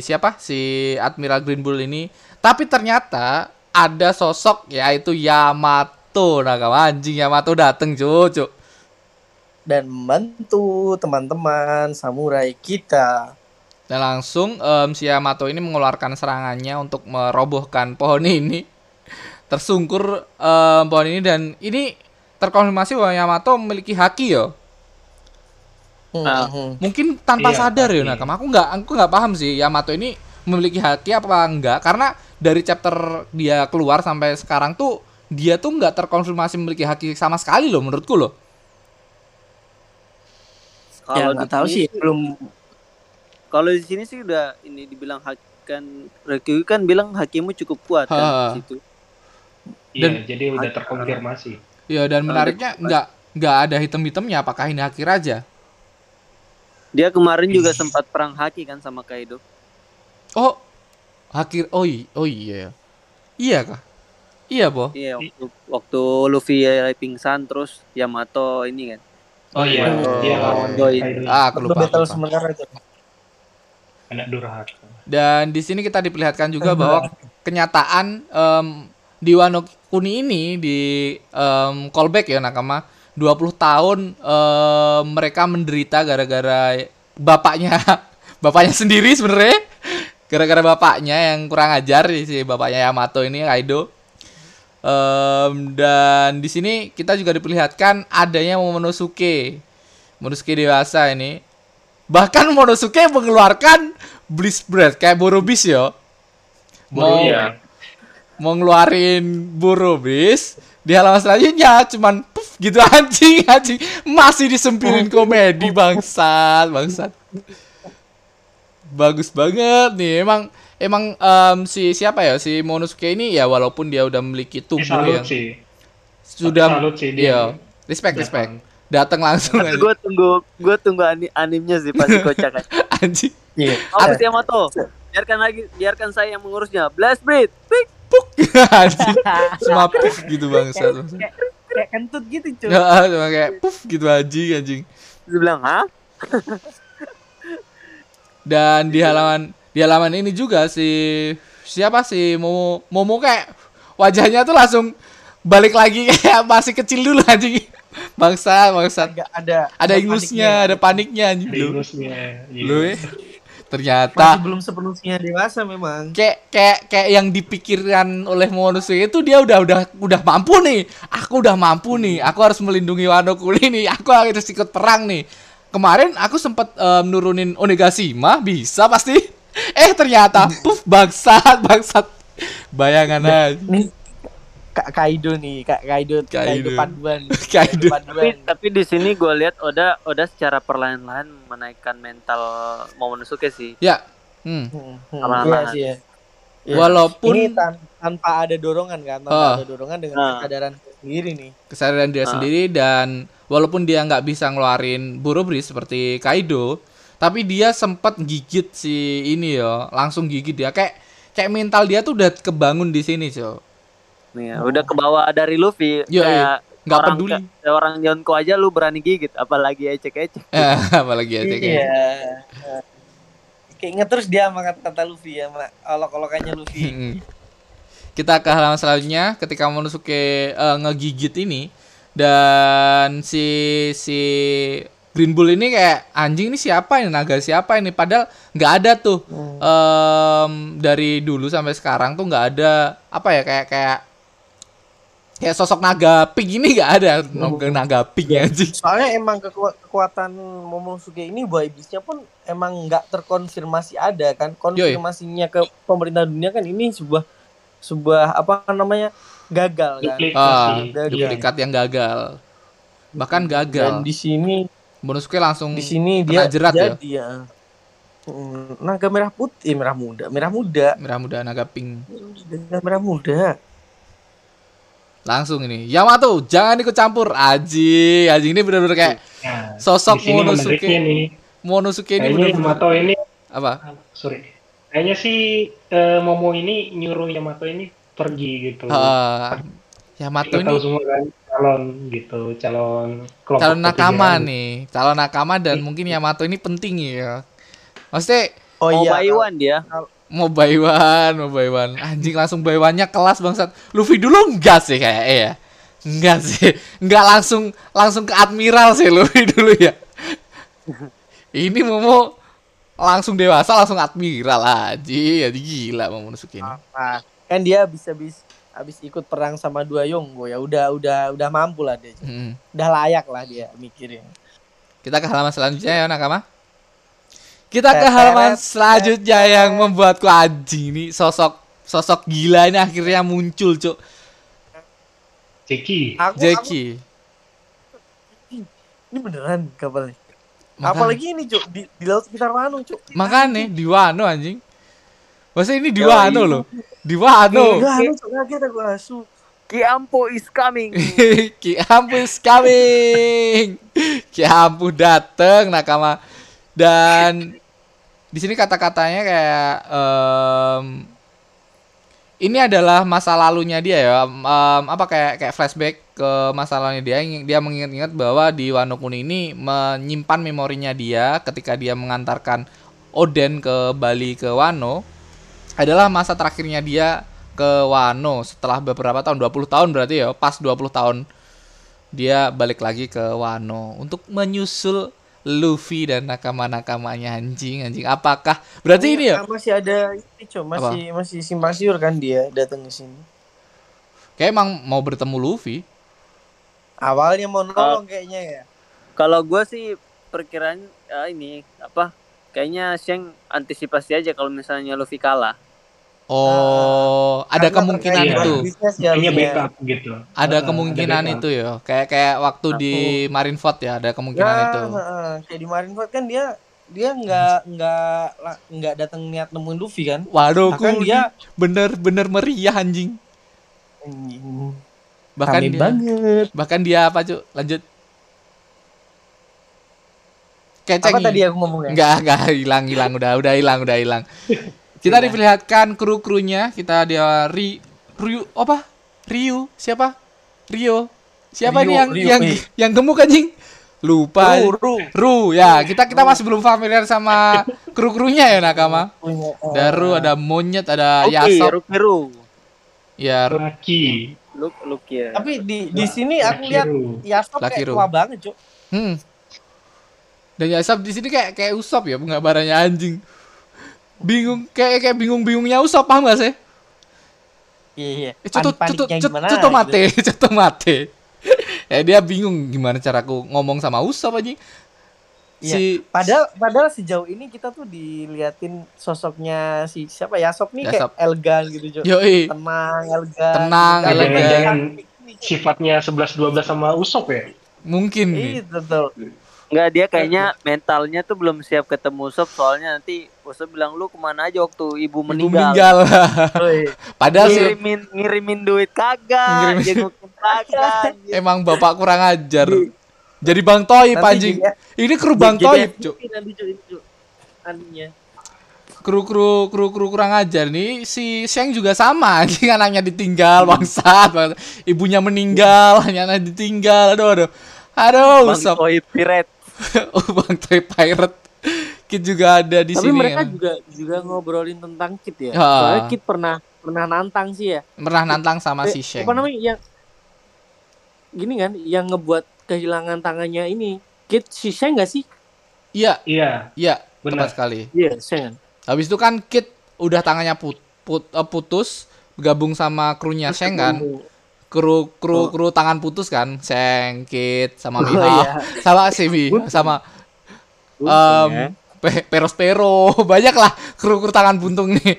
[SPEAKER 1] siapa si Admiral Green Bull ini tapi ternyata ada sosok yaitu Yamato nah anjing Yamato dateng cucu
[SPEAKER 3] dan membantu teman-teman samurai kita.
[SPEAKER 1] Dan langsung em, si Yamato ini mengeluarkan serangannya untuk merobohkan pohon ini. Tersungkur em, pohon ini dan ini terkonfirmasi bahwa Yamato memiliki haki yo.
[SPEAKER 3] Hmm,
[SPEAKER 5] Ah.
[SPEAKER 3] hmm.
[SPEAKER 1] Mungkin tanpa
[SPEAKER 4] Iya,
[SPEAKER 1] sadar ya. Nakam. Aku nggak aku nggak paham sih Yamato ini memiliki haki apa enggak karena dari chapter dia keluar sampai sekarang tuh dia tuh nggak terkonfirmasi memiliki haki sama sekali loh menurutku loh.
[SPEAKER 3] Ya
[SPEAKER 5] Kalau di
[SPEAKER 3] tahu
[SPEAKER 5] sini
[SPEAKER 3] sih, belum
[SPEAKER 5] Kalau di sini sih udah ini dibilang hak kan Reki kan bilang hakimu cukup kuat kan
[SPEAKER 1] Ha.
[SPEAKER 5] di situ.
[SPEAKER 4] Iya,
[SPEAKER 1] Dan-
[SPEAKER 4] jadi udah terkonfirmasi.
[SPEAKER 1] Ya dan menariknya nggak nggak ada hitam-hitamnya apakah ini haki raja?
[SPEAKER 5] Dia kemarin juga sempat perang haki kan sama Kaido.
[SPEAKER 1] Oh, Hakir. Oh, oh iya. ya. Iya kah? Iya, Bo.
[SPEAKER 5] Iya, waktu, waktu Luffy pingsan terus Yamato ini kan.
[SPEAKER 4] Oh iya,
[SPEAKER 1] Oh.
[SPEAKER 4] dia lawan
[SPEAKER 5] Doi.
[SPEAKER 4] Kaido,
[SPEAKER 1] Ah, aku lupa. aku
[SPEAKER 3] battle
[SPEAKER 4] anak durhaka.
[SPEAKER 1] Dan di sini kita diperlihatkan juga bahwa kenyataan em, di Wano Kuni ini di em, callback ya nakama. 20 tahun em, mereka menderita gara-gara bapaknya. Bapaknya sendiri sebenarnya. Gara-gara bapaknya yang kurang ajar si bapaknya Yamato ini Kaido. Em, dan di sini kita juga diperlihatkan adanya Momonosuke Momonosuke dewasa ini. Bahkan Momonosuke mengeluarkan Bliss Breath kayak Borobis yo. Mau
[SPEAKER 4] ya.
[SPEAKER 1] Mau ngeluarin Borobis di halaman selanjutnya cuman puff, gitu anjing anjing masih disempilin komedi bangsat bangsat bagus banget nih emang emang em, si siapa ya si Momonosuke ini ya walaupun dia udah memiliki tubuh yang
[SPEAKER 4] sih.
[SPEAKER 1] sudah
[SPEAKER 4] salut sih dia.
[SPEAKER 1] iya respect
[SPEAKER 4] Datang.
[SPEAKER 1] respect datang langsung aja.
[SPEAKER 5] gue tunggu gue tunggu ani- animnya sih pasti kocak
[SPEAKER 1] anjing
[SPEAKER 3] Iya.
[SPEAKER 5] Apa sih Yamato? biarkan lagi biarkan saya yang mengurusnya blast breed Pik.
[SPEAKER 1] Puff gitu bangsa.
[SPEAKER 3] kayak, kayak kentut gitu cuy
[SPEAKER 1] Ya, cuma kayak puff gitu anjing anjing.
[SPEAKER 5] dia bilang hah
[SPEAKER 1] Dan di halaman di halaman ini juga si siapa sih Momo Momo kayak wajahnya tuh langsung balik lagi kayak masih kecil dulu anjing. Bangsa, bangsa.
[SPEAKER 3] Agak ada
[SPEAKER 1] Ada ingusnya, ada paniknya anjing. Lu, lu ya.
[SPEAKER 3] masih
[SPEAKER 1] Ternyata
[SPEAKER 3] belum sepenuhnya dewasa memang
[SPEAKER 1] kayak kayak kayak yang dipikirkan oleh Momonosuke itu dia udah udah udah mampu nih. Aku udah mampu nih. Aku harus melindungi Wano Kuni nih. Aku harus ikut perang nih. Kemarin aku sempat eh, nurunin Onigashima, bisa pasti. Eh ternyata puff bangsat, bangsat. Bayangan aja.
[SPEAKER 3] nih Kak Kaido nih Kak Kaido Kaido,
[SPEAKER 1] Kaido.
[SPEAKER 3] paduan
[SPEAKER 1] Kaido.
[SPEAKER 5] tapi
[SPEAKER 3] paduan
[SPEAKER 5] tapi di sini gue lihat Oda Oda secara perlahan-lahan menaikkan mental Momonosuke sih
[SPEAKER 1] Ya. Hmm.
[SPEAKER 3] Hmm, hmm, iya sih ya. Iya.
[SPEAKER 1] Walaupun
[SPEAKER 3] ini tan- tanpa ada dorongan kan tanpa
[SPEAKER 1] Ah.
[SPEAKER 3] ada dorongan dengan
[SPEAKER 5] Ah.
[SPEAKER 3] kesadaran sendiri nih
[SPEAKER 1] kesadaran dia
[SPEAKER 5] Ah.
[SPEAKER 1] sendiri dan walaupun dia nggak bisa ngeluarin Burobris seperti Kaido, tapi dia sempat gigit si ini yo, langsung gigit dia kayak kayak mental dia tuh udah kebangun di sini, so.
[SPEAKER 5] Nih, udah ke bawah dari Luffy.
[SPEAKER 1] Iya,
[SPEAKER 5] kayak
[SPEAKER 1] Nggak
[SPEAKER 5] orang
[SPEAKER 1] peduli.
[SPEAKER 5] kayak orang Yonko aja lu berani gigit apalagi ecek-ecek.
[SPEAKER 1] Eh, apalagi ya kayak
[SPEAKER 3] iya. Kayak inget terus dia sama kata Luffy ya olok-olokannya Luffy.
[SPEAKER 1] Mm-mm. Kita ke halaman selanjutnya ketika Momonosuke eh, ngegigit ini dan si si Green Bull ini kayak anjing ini siapa ini? Naga siapa ini? Padahal nggak ada tuh em, dari dulu sampai sekarang tuh nggak ada apa ya kayak kayak kayak sosok naga pink ini nggak ada. Naga naga pink anjing.
[SPEAKER 3] Soalnya emang keku- kekuatan Momonosuke ini buah iblisnya pun emang nggak terkonfirmasi ada kan. Konfirmasinya ke pemerintah dunia kan ini sebuah sebuah apa namanya gagal kan.
[SPEAKER 1] Ah
[SPEAKER 4] Duplikasi.
[SPEAKER 3] Gagal.
[SPEAKER 1] duplikat yang gagal. Bahkan
[SPEAKER 3] dan
[SPEAKER 1] gagal
[SPEAKER 3] di sini
[SPEAKER 1] Momonosuke langsung
[SPEAKER 3] di sini dia
[SPEAKER 1] jerat ya?
[SPEAKER 3] jadi ya. Hmm, naga merah putih merah muda merah muda.
[SPEAKER 1] Merah muda naga pink.
[SPEAKER 3] Naga merah muda
[SPEAKER 1] langsung ini Yamato jangan ikut campur Aji Aji ini bener-bener kayak
[SPEAKER 4] Nah,
[SPEAKER 1] sosok
[SPEAKER 4] menariknya nih.
[SPEAKER 1] Momonosuke ini bener-bener
[SPEAKER 4] Yamato ini
[SPEAKER 1] apa
[SPEAKER 4] sorry. Kayaknya sih eh, Momo ini nyuruh Yamato ini pergi gitu.
[SPEAKER 1] Ah, Yamato
[SPEAKER 4] Kita tahu
[SPEAKER 1] ini
[SPEAKER 4] semua kan calon gitu, calon kelompok
[SPEAKER 1] calon nakama
[SPEAKER 4] ketiga.
[SPEAKER 1] nih calon nakama dan mungkin Yamato ini penting ya maksudnya
[SPEAKER 3] oh
[SPEAKER 5] mau
[SPEAKER 3] iya
[SPEAKER 5] one dia
[SPEAKER 1] mau buy one mau buy one. Anjing langsung buy one nya kelas bangsat. Luffy dulu enggak sih kayak ya enggak sih. Enggak langsung langsung ke admiral sih Luffy dulu ya. Ini Momo langsung dewasa langsung admiral. Aja ya gila Momonosuke ini.
[SPEAKER 3] Nah, kan dia bisa habis habis ikut perang sama dua Yonggo ya. Udah udah udah mampu lah dia.
[SPEAKER 1] Mm-mm.
[SPEAKER 3] udah layak lah dia mikirin.
[SPEAKER 1] Kita ke halaman selanjutnya ya Nakama. Kita ke halaman selanjutnya yang membuatku anjing ini sosok sosok gila ini akhirnya muncul, Cuk.
[SPEAKER 4] Jeki.
[SPEAKER 3] aku, aku
[SPEAKER 1] Jackie.
[SPEAKER 3] ini beneran kapalnya apalagi ini cuk di, di laut sekitar Wano cuk
[SPEAKER 1] Makanya di Wano anjing. Masa ini di. Wano loh. Di Wano.
[SPEAKER 3] Enggak, anu cuk kaget aku asu
[SPEAKER 5] Kiampo is coming
[SPEAKER 1] Ki Ampu is coming. Ki Ampu dateng Nakama. Dan di sini kata-katanya kayak em, ini adalah masa lalunya dia ya. Em, apa kayak kayak flashback ke masa lalunya dia. Dia mengingat-ingat bahwa di Wano Kuni ini menyimpan memorinya dia ketika dia mengantarkan Oden ke Bali ke Wano adalah masa terakhirnya dia ke Wano setelah beberapa tahun 20 tahun berarti ya pas 20 tahun dia balik lagi ke Wano untuk menyusul Luffy dan nakama-nakamanya anjing anjing. Apakah berarti ini ya?
[SPEAKER 3] Ah, masih ada ini cuk masih masih simpang siur kan dia datang ke sini.
[SPEAKER 1] Kayak emang mau bertemu Luffy.
[SPEAKER 3] Awalnya mau nolong kayaknya ya.
[SPEAKER 5] kalau gue sih perkiraan ah, ini apa kayaknya Sheng antisipasi aja kalau misalnya Luffy kalah
[SPEAKER 1] oh ada kemungkinan itu.
[SPEAKER 3] ya, ya.
[SPEAKER 4] backup gitu.
[SPEAKER 1] ada kemungkinan
[SPEAKER 4] backup.
[SPEAKER 1] itu ya kayak kayak waktu di Marineford ya ada kemungkinan
[SPEAKER 3] Ya,
[SPEAKER 1] itu.
[SPEAKER 3] heeh. kayak di Marineford kan dia dia nggak nggak nggak datang niat nemuin Luffy kan?
[SPEAKER 1] Waduh
[SPEAKER 3] bahkan
[SPEAKER 1] ku
[SPEAKER 3] dia
[SPEAKER 1] bener-bener meriah anjing.
[SPEAKER 3] Anjing,
[SPEAKER 1] bahkan
[SPEAKER 3] rame
[SPEAKER 1] dia
[SPEAKER 3] banget.
[SPEAKER 1] bahkan dia apa cuk? Lanjut. Keceng
[SPEAKER 3] apa tadi aku ngomongnya?
[SPEAKER 1] Enggak, enggak hilang hilang. Udah udah hilang udah hilang. Kita
[SPEAKER 3] Iya.
[SPEAKER 1] diperlihatkan kru-krunya, kita dia Ri Ryu apa? Ryu siapa? Rio. Siapa nih yang yang
[SPEAKER 3] eh.
[SPEAKER 1] yang gemuk anjing? Lupa.
[SPEAKER 3] Ru, Ru.
[SPEAKER 1] Ru, ya. Kita kita masih belum familiar sama kru-krunya ya Nakama. Ada Ru, ada monyet, ada
[SPEAKER 5] Oke,
[SPEAKER 1] Yasop.
[SPEAKER 5] Rukiru.
[SPEAKER 1] Ya, Ru-
[SPEAKER 4] Laki.
[SPEAKER 5] Look, look ya.
[SPEAKER 3] Tapi di di sini aku lihat. Yasop kayak
[SPEAKER 1] Ru.
[SPEAKER 3] tua banget, Cuk.
[SPEAKER 1] hmm. Dan Yasop di sini kayak kayak Usop ya, penggambarannya anjing. Bingung kayak kayak bingung-bingungnya Usop paham gak sih?
[SPEAKER 3] Iya, iya.
[SPEAKER 1] Eh,
[SPEAKER 3] gimana,
[SPEAKER 1] cutu
[SPEAKER 3] gitu.
[SPEAKER 1] mate, mate. ya dia bingung gimana caraku ngomong sama Usop aja.
[SPEAKER 3] Iya.
[SPEAKER 1] Si
[SPEAKER 3] Padahal padahal sejauh ini kita tuh diliatin sosoknya si siapa Yasop nih
[SPEAKER 1] Yasop.
[SPEAKER 3] kayak elegan gitu, Cuk.
[SPEAKER 1] Yoi,
[SPEAKER 3] Tenang, elegan.
[SPEAKER 1] Tenang,
[SPEAKER 3] gitu.
[SPEAKER 1] elegan.
[SPEAKER 4] Jangan-jangan sifatnya 11-12 sama Usop ya?
[SPEAKER 1] mungkin
[SPEAKER 3] Iya, betul.
[SPEAKER 5] Enggak dia kayaknya mentalnya tuh belum siap ketemu Usop soalnya nanti Usop bilang lu ke mana aja waktu ibu
[SPEAKER 1] Ibu
[SPEAKER 5] meninggal.
[SPEAKER 1] meninggal.
[SPEAKER 3] Woi.
[SPEAKER 1] Padahal sih
[SPEAKER 5] ngirimin ngirimin duit kagak,
[SPEAKER 1] Ngirimin-
[SPEAKER 5] jengukin kagak.
[SPEAKER 1] emang bapak kurang ajar. Jadi Bang Toib
[SPEAKER 3] Nanti
[SPEAKER 1] anjing.
[SPEAKER 3] jadi-
[SPEAKER 1] Ini kru Bang Toib, Cuk.
[SPEAKER 3] Anunya.
[SPEAKER 1] Kru kru kru kru kurang ajar nih. Si Sheng juga sama, anjing anaknya ditinggal bangsat. bangsat. Ibunya meninggal, anaknya ditinggal. Aduh aduh. Aduh,
[SPEAKER 5] Bang. Toib Piret.
[SPEAKER 1] oh, Bang Toib Pirate. Kit juga ada di
[SPEAKER 3] Tapi
[SPEAKER 1] sini.
[SPEAKER 3] mereka
[SPEAKER 1] ya.
[SPEAKER 3] juga juga ngobrolin tentang Kit ya.
[SPEAKER 1] Ya.
[SPEAKER 3] Soalnya Kit pernah pernah nantang sih ya.
[SPEAKER 1] pernah nantang sama
[SPEAKER 3] Eh,
[SPEAKER 1] si Sheng.
[SPEAKER 3] Apa namanya yang gini kan yang ngebuat kehilangan tangannya ini Kit si Sheng nggak sih?
[SPEAKER 1] Iya,
[SPEAKER 4] Iya,
[SPEAKER 1] iya,
[SPEAKER 4] benar.
[SPEAKER 1] tepat sekali.
[SPEAKER 3] Iya, Sheng.
[SPEAKER 1] Habis itu kan Kit udah tangannya put, put, eh, putus gabung sama krunya Sheng kan. Kru kru kru tangan putus kan, Sheng, Kit sama
[SPEAKER 3] Oh,
[SPEAKER 1] Miha,
[SPEAKER 3] iya.
[SPEAKER 1] sama Simi, sama
[SPEAKER 3] ya.
[SPEAKER 1] Pe- Peros Pero, banyak lah kru kru tangan buntung nih.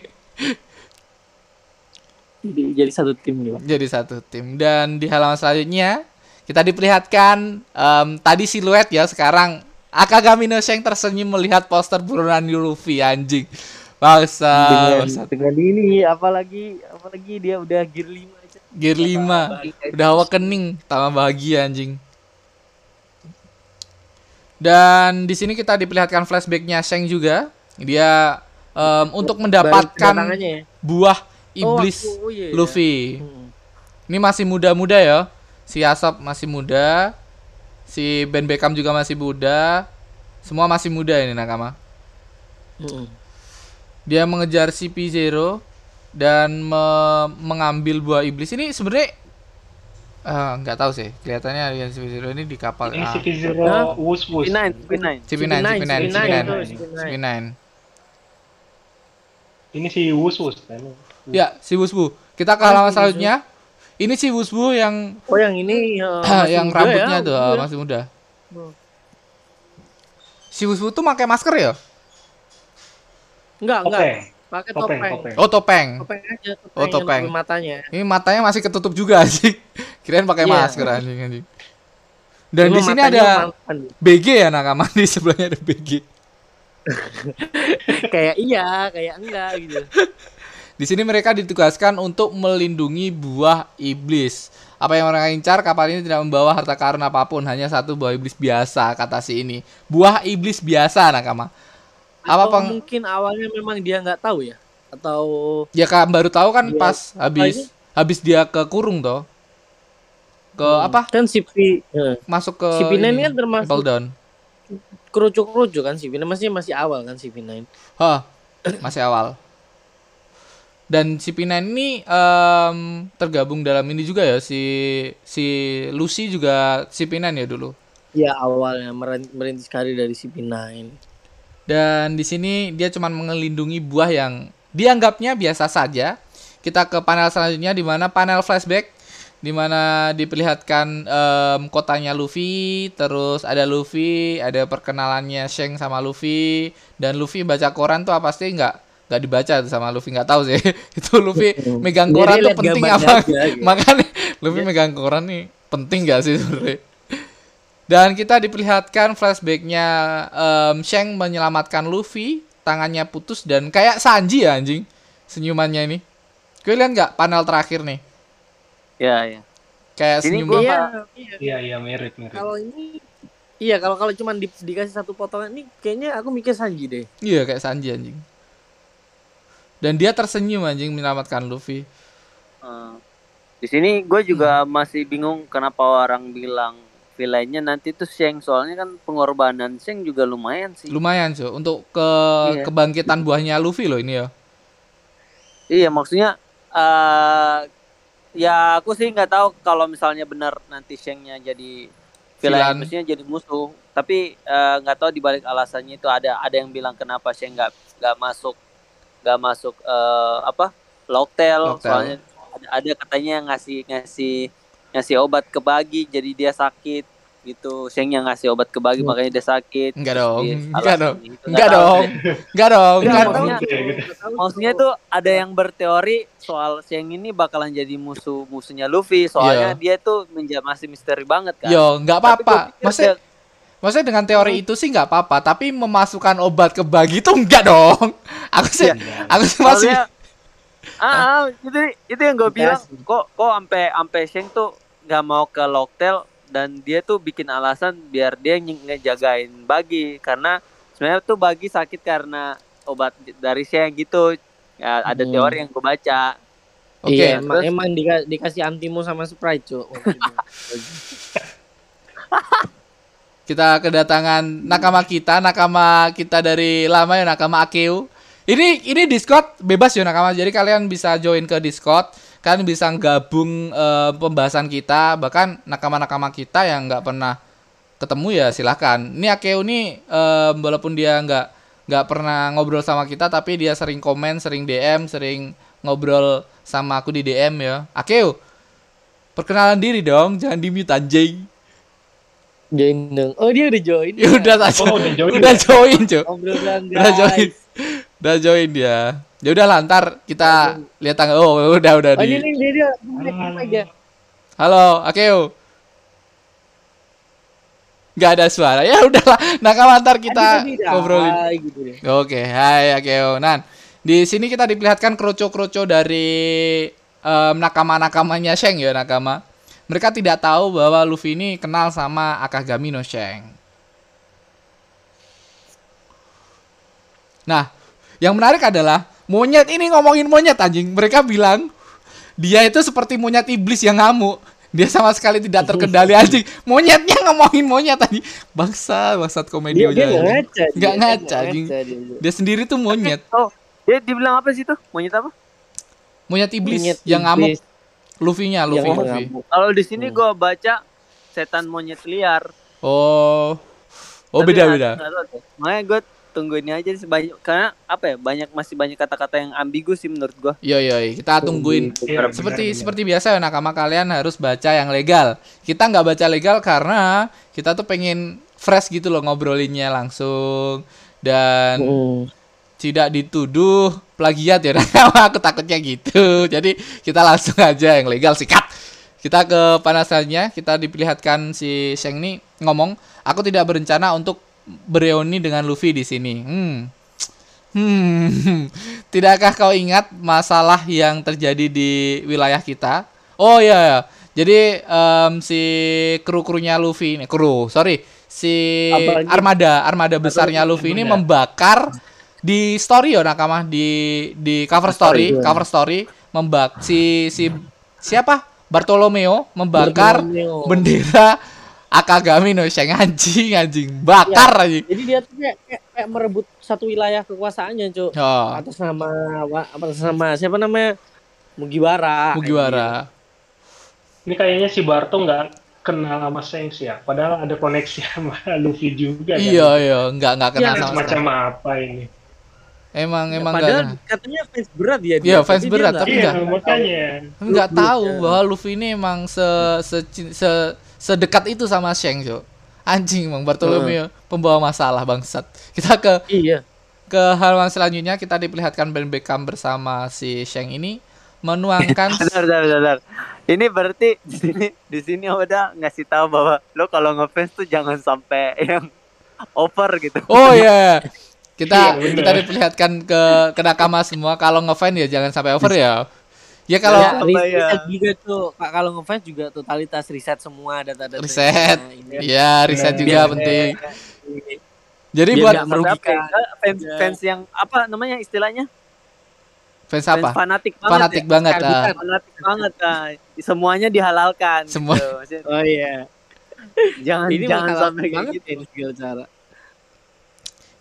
[SPEAKER 3] Jadi, jadi satu tim gitu.
[SPEAKER 1] Jadi satu tim dan di halaman selanjutnya kita diperlihatkan em, tadi siluet ya sekarang Akagami no Sheng tersenyum melihat poster buronan Luffy anjing. Bangsa,
[SPEAKER 3] dengan,
[SPEAKER 1] bangsa.
[SPEAKER 3] dengan ini apalagi apalagi dia udah gear 5 aja.
[SPEAKER 1] Gear 5 udah awakening tambah bahagia anjing. Dan di sini kita diperlihatkan flashbacknya Sheng juga. Dia em, untuk mendapatkan
[SPEAKER 3] ya.
[SPEAKER 1] buah
[SPEAKER 3] Oh,
[SPEAKER 1] iblis
[SPEAKER 3] aku- oh, iya, iya.
[SPEAKER 1] Luffy.
[SPEAKER 3] Hmm.
[SPEAKER 1] Ini masih muda-muda ya. Si Asap masih muda. Si Ben Beckham juga masih muda. Semua masih muda ini Nakama.
[SPEAKER 3] Hmm.
[SPEAKER 1] Dia mengejar CP0 dan me- mengambil buah iblis. Ini sebenarnya eh, nggak tahu sih. Kelihatannya dengan CP0 ini di kapal.
[SPEAKER 4] Ini CP0
[SPEAKER 3] Hah?
[SPEAKER 4] Wus Wus.
[SPEAKER 5] P9, P9.
[SPEAKER 1] CP9, CP9,
[SPEAKER 3] CP9,
[SPEAKER 1] CP9,
[SPEAKER 3] itu,
[SPEAKER 1] CP9.
[SPEAKER 4] Ini si Wus Wus kan.
[SPEAKER 1] Ya, si Wusbu. Kita ke halaman selanjutnya. Ini si Wusbu yang
[SPEAKER 3] Oh yang ini eh, masih
[SPEAKER 1] yang
[SPEAKER 3] muda
[SPEAKER 1] rambutnya
[SPEAKER 3] ya,
[SPEAKER 1] tuh ah,
[SPEAKER 3] muda.
[SPEAKER 1] masih muda.
[SPEAKER 3] Hmm.
[SPEAKER 1] Si Wusbu tuh pakai masker ya?
[SPEAKER 3] Enggak, enggak. Pakai
[SPEAKER 4] topeng,
[SPEAKER 3] topeng.
[SPEAKER 4] topeng.
[SPEAKER 1] Oh, topeng.
[SPEAKER 3] Topeng aja, topeng,
[SPEAKER 1] Oh, topeng.
[SPEAKER 3] matanya.
[SPEAKER 1] Ini matanya masih ketutup juga sih. Kirain pakai
[SPEAKER 3] Iya.
[SPEAKER 1] masker anjing anjing. Dan
[SPEAKER 3] Cuma
[SPEAKER 1] di sini ada
[SPEAKER 3] mantan.
[SPEAKER 1] BG ya nakama di sebelahnya ada BG.
[SPEAKER 3] kayak iya, kayak enggak gitu.
[SPEAKER 1] Di sini mereka ditugaskan untuk melindungi buah iblis. Apa yang mereka incar, kapal ini tidak membawa harta karun apa pun, hanya satu buah iblis biasa, kata si ini. Buah iblis biasa, nakama. Apa peng...
[SPEAKER 3] mungkin awalnya memang dia nggak tahu ya? Atau
[SPEAKER 1] Ya kan baru tahu kan
[SPEAKER 3] Iya.
[SPEAKER 1] pas habis habis dia ke kurung toh. Ke apa?
[SPEAKER 3] kan si P, eh,
[SPEAKER 1] Masuk ke
[SPEAKER 3] si P9
[SPEAKER 1] ini,
[SPEAKER 3] kan termasuk
[SPEAKER 1] Apple Down.
[SPEAKER 3] kerucuk-kerucuk kan si P9 masih masih awal kan si P9.
[SPEAKER 1] Hah, masih awal. Dan si P9 ini em, tergabung dalam ini juga ya si si Lucy juga si P9 ya dulu.
[SPEAKER 3] Ya awalnya merintis karir dari si P9.
[SPEAKER 1] Dan di sini dia cuma mengelindungi buah yang dianggapnya biasa saja. Kita ke panel selanjutnya di mana panel flashback di mana diperlihatkan em, kotanya Luffy, terus ada Luffy, ada perkenalannya Sheng sama Luffy dan Luffy baca koran tuh apa sih nggak nggak dibaca tuh sama Luffy nggak tahu sih. Itu Luffy megang
[SPEAKER 3] Dia
[SPEAKER 1] koran tuh penting apa?
[SPEAKER 3] aja, gitu.
[SPEAKER 1] Makanya Luffy megang koran nih penting gak sih sebenarnya? Dan kita diperlihatkan flashbacknya em, Sheng menyelamatkan Luffy, tangannya putus dan kayak Sanji ya anjing senyumannya ini. Kalian lihat nggak panel terakhir nih?
[SPEAKER 5] Ya, ya.
[SPEAKER 1] Kayak
[SPEAKER 5] Ini
[SPEAKER 1] senyum.
[SPEAKER 3] Iya, iya.
[SPEAKER 4] Iya, iya mirip mirip.
[SPEAKER 3] Kalau ini Iya, kalau kalau cuman di- dikasih satu potongan ini kayaknya aku mikir Sanji deh.
[SPEAKER 1] Iya kayak Sanji anjing. dan dia tersenyum anjing menyelamatkan Luffy.
[SPEAKER 5] Uh, di sini gue juga hmm. masih bingung kenapa orang bilang villainnya nanti tuh Sheng soalnya kan pengorbanan Sheng juga lumayan sih.
[SPEAKER 1] Lumayan cuy untuk ke iya. kebangkitan buahnya Luffy loh ini ya.
[SPEAKER 5] Iya maksudnya uh, ya aku sih nggak tahu kalau misalnya benar nanti Shengnya jadi villain, maksudnya jadi musuh. Tapi eh, nggak uh, tahu dibalik alasannya itu ada ada yang bilang kenapa Sheng nggak nggak masuk nggak masuk uh, apa Locktail, soalnya ada, ada katanya ngasih ngasih ngasih obat ke Bagi jadi dia sakit gitu. Sheng yang ngasih obat ke Bagi makanya dia sakit.
[SPEAKER 1] Enggak dong. Enggak dong. Enggak dong. Enggak dong. Enggak
[SPEAKER 5] maksudnya, maksudnya tuh ada yang berteori soal Sheng ini bakalan jadi musuh musuhnya Luffy. Soalnya yeah. dia tuh menjadi masih misteri banget kan?
[SPEAKER 1] Yo enggak apa-apa. maksudnya Maksudnya dengan teori itu sih nggak apa-apa, tapi memasukkan obat ke bagi itu enggak dong. Aku sih, ya. aku sih masih.
[SPEAKER 5] ah, itu itu yang gue bilang. Kok kok sampai sampai Sheng tuh nggak mau ke Locktail dan dia tuh bikin alasan biar dia ngejagain bagi karena sebenarnya tuh bagi sakit karena obat dari Sheng gitu. Ya, ada hmm. teori yang gue baca.
[SPEAKER 3] Oke, okay, iya, emang, emang dikasih antimo sama Sprite, Cuk.
[SPEAKER 1] Kita kedatangan nakama kita, nakama kita dari lama ya nakama Akeu. Ini ini Discord bebas ya nakama. Jadi kalian bisa join ke Discord, kalian bisa gabung uh, pembahasan kita, bahkan nakama-nakama kita yang nggak pernah ketemu ya silahkan. Ini Akeu nih uh, walaupun dia nggak nggak pernah ngobrol sama kita, tapi dia sering komen, sering DM, sering ngobrol sama aku di DM ya. Akeu, perkenalan diri dong, jangan di mute anjing.
[SPEAKER 3] Join dong. Oh dia udah join.
[SPEAKER 1] Ya, udah saja. Oh, udah join. Udah join, Cuk. Udah join. Udah join dia. Ya udah lantar kita lihat tanggal. Oh, udah udah oh, di. ini dia dia. Halo, Akeo. Gak ada suara. Ya udahlah. Nah, kalau antar kita ngobrolin. Gitu Oke, hai Akeo. Nah, di sini kita diperlihatkan kroco-kroco dari um, nakama-nakamanya Sheng ya, nakama. Mereka tidak tahu bahwa Luffy ini kenal sama Akagami no Sheng. Nah, yang menarik adalah monyet ini ngomongin monyet anjing. Mereka bilang dia itu seperti monyet iblis yang ngamuk. Dia sama sekali tidak terkendali anjing. Monyetnya ngomongin monyet tadi. Bangsa, bangsat komedi
[SPEAKER 3] dia, dia ngaca.
[SPEAKER 1] Enggak ngaca anjing. Dia sendiri tuh monyet.
[SPEAKER 5] Oh, dia dibilang apa sih tuh? Monyet apa?
[SPEAKER 1] Monyet iblis monyet yang ngamuk. Luffy-nya, Luffy, yang Luffy.
[SPEAKER 5] Kalau di sini hmm. gue baca setan monyet liar.
[SPEAKER 1] Oh. Oh beda-beda.
[SPEAKER 5] Makanya gue tunggu ini aja sih banyak karena apa ya banyak masih banyak kata-kata yang ambigu sih menurut gua.
[SPEAKER 1] Iya iya kita tungguin. Ya, seperti benar, seperti biasa ya nakama kalian harus baca yang legal. Kita nggak baca legal karena kita tuh pengen fresh gitu loh ngobrolinnya langsung dan hmm tidak dituduh plagiat ya aku takutnya gitu jadi kita langsung aja yang legal sikat kita ke panasannya kita diperlihatkan si Sheng ini ngomong aku tidak berencana untuk bereuni dengan Luffy di sini. Hmm. Hmm, tidakkah kau ingat masalah yang terjadi di wilayah kita? Oh iya, ya. jadi um, si kru-krunya Luffy ini, kru, sorry, si armada, armada besarnya Luffy ini membakar di story ya nakama? Di di cover story, story cover story membak si si siapa? Bartolomeo membakar Bartolomeo. bendera Akagami no Sheng anjing anjing bakar ya,
[SPEAKER 3] aja. Jadi dia tuh kayak, kayak, kayak merebut satu wilayah kekuasaannya, Cuk. Oh. Atas nama apa atas nama siapa namanya? Mugiwara.
[SPEAKER 1] Mugiwara.
[SPEAKER 4] Ini kayaknya si Barto nggak kenal sama Sheng sih ya. Padahal ada koneksi sama Luffy juga.
[SPEAKER 1] Iya, kan? iya, nggak nggak kenal ya,
[SPEAKER 4] sama Macam apa ini?
[SPEAKER 1] Emang ya, emang
[SPEAKER 3] padahal gak, katanya fans berat ya
[SPEAKER 1] dia. Iya, fans tapi berat tapi enggak.
[SPEAKER 4] Iya, makanya.
[SPEAKER 1] Enggak tahu ya. bahwa Luffy ini emang se se, se sedekat itu sama Sheng, Jo. Anjing Bang Bartolomeo hmm. pembawa masalah bangsat. Kita ke
[SPEAKER 3] Iya.
[SPEAKER 1] Ke halaman selanjutnya kita diperlihatkan Ben Beckham bersama si Sheng ini menuangkan
[SPEAKER 5] Bentar, bentar, bentar. Ini berarti di sini di sini udah ngasih tahu bahwa lo kalau ngefans tuh jangan sampai yang over gitu.
[SPEAKER 1] Oh iya. Yeah. Kita iya, kita diperlihatkan ke ke nakama semua kalau ngefans ya jangan sampai over ya. Ya kalau ya,
[SPEAKER 3] riset juga tuh kalau ngefans juga totalitas riset semua data-data.
[SPEAKER 1] Riset. Iya, riset juga penting. Jadi buat
[SPEAKER 5] merugikan fans, fans yang apa namanya istilahnya?
[SPEAKER 1] Fans apa?
[SPEAKER 5] Fans fanatik banget.
[SPEAKER 1] Fanatik
[SPEAKER 5] ya.
[SPEAKER 1] banget. ah.
[SPEAKER 5] Fanatik banget. ah. Semuanya dihalalkan.
[SPEAKER 1] Semua-
[SPEAKER 5] Gitu. Maksudnya,
[SPEAKER 2] Oh iya.
[SPEAKER 5] Jangan
[SPEAKER 2] Ini
[SPEAKER 5] jangan sampai kayak gitu.
[SPEAKER 2] cara.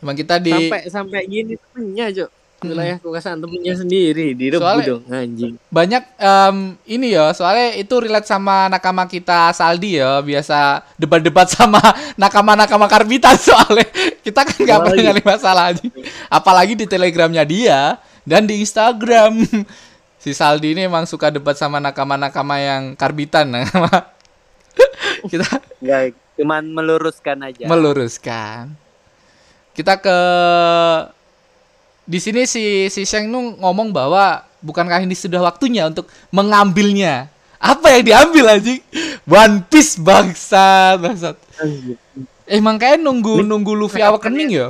[SPEAKER 1] Emang kita di
[SPEAKER 2] Sampai sampai gini temennya, Cuk. Wilayah kekuasaan temennya sendiri
[SPEAKER 1] Soalnya-
[SPEAKER 2] dong anjing.
[SPEAKER 1] banyak em, ini ya soalnya itu relate sama nakama kita Saldi ya biasa debat-debat sama nakama-nakama karbitan soalnya. Kita kan nggak pernah nyari masalah aja apalagi di telegramnya dia dan di Instagram. Si Saldi ini emang suka debat sama nakama-nakama yang karbitan kita
[SPEAKER 5] Enggak, cuman meluruskan aja.
[SPEAKER 1] meluruskan. Kita ke di sini si si Sheng Nung ngomong bahwa bukankah ini sudah waktunya untuk mengambilnya? Apa yang diambil anjing? One Piece bangsa bangsat. Emang kayak nunggu nunggu Luffy awakening ya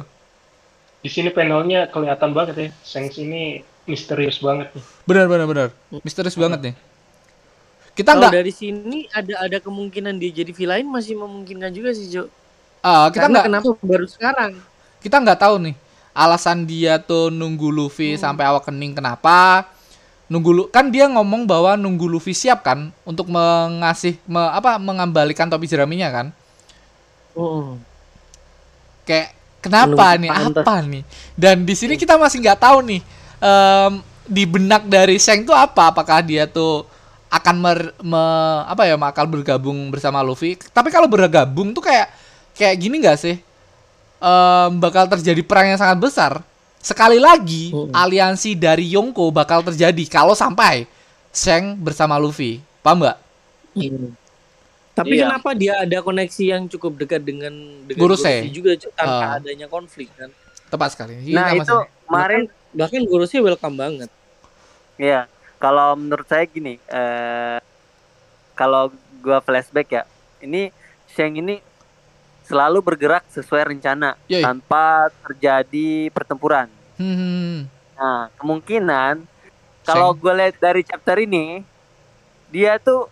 [SPEAKER 4] Di sini panelnya kelihatan banget ya. Shanks ini misterius banget nih.
[SPEAKER 1] benar benar benar. Misterius banget nih. Kita nggak
[SPEAKER 2] dari sini ada ada kemungkinan dia jadi villain masih memungkinkan juga sih, Cuk.
[SPEAKER 1] ah, kita nggak
[SPEAKER 2] kenapa baru sekarang?
[SPEAKER 1] kita nggak tahu nih alasan dia tuh nunggu Luffy sampai awakening kenapa? Nunggu Lu- kan dia ngomong bahwa nunggu Luffy siap kan untuk mengasih me- apa mengembalikan topi jeraminya kan?
[SPEAKER 2] Oh.
[SPEAKER 1] kayak kenapa
[SPEAKER 2] Menunggu
[SPEAKER 1] nih?
[SPEAKER 2] pantas.
[SPEAKER 1] apa nih? Dan di sini kita masih nggak tahu nih em, di benak dari Sheng tuh apa? Apakah dia tuh akan mer- me- apa ya bakal bergabung bersama Luffy? Tapi kalau bergabung tuh kayak kayak gini nggak sih Em, bakal terjadi perang yang sangat besar sekali lagi
[SPEAKER 2] Mm.
[SPEAKER 1] aliansi dari Yonko bakal terjadi kalau sampai Sheng bersama Luffy paham nggak
[SPEAKER 2] Hmm. Tapi
[SPEAKER 5] Iya.
[SPEAKER 2] kenapa dia ada koneksi yang cukup dekat dengan dengan
[SPEAKER 1] Gurusei?
[SPEAKER 2] Juga tanpa
[SPEAKER 1] Ah.
[SPEAKER 2] adanya konflik kan?
[SPEAKER 1] tepat sekali
[SPEAKER 5] Nah,
[SPEAKER 1] Iya,
[SPEAKER 5] itu
[SPEAKER 1] Mas.
[SPEAKER 5] kemarin
[SPEAKER 2] Bahkan Gurusei welcome banget.
[SPEAKER 5] ya, kalau menurut saya gini, eh kalau gua flashback ya, ini Sheng ini selalu bergerak sesuai rencana
[SPEAKER 1] Yoi.
[SPEAKER 5] tanpa terjadi pertempuran.
[SPEAKER 1] Hmm,
[SPEAKER 5] Nah, kemungkinan kalau gue lihat dari chapter ini, dia tuh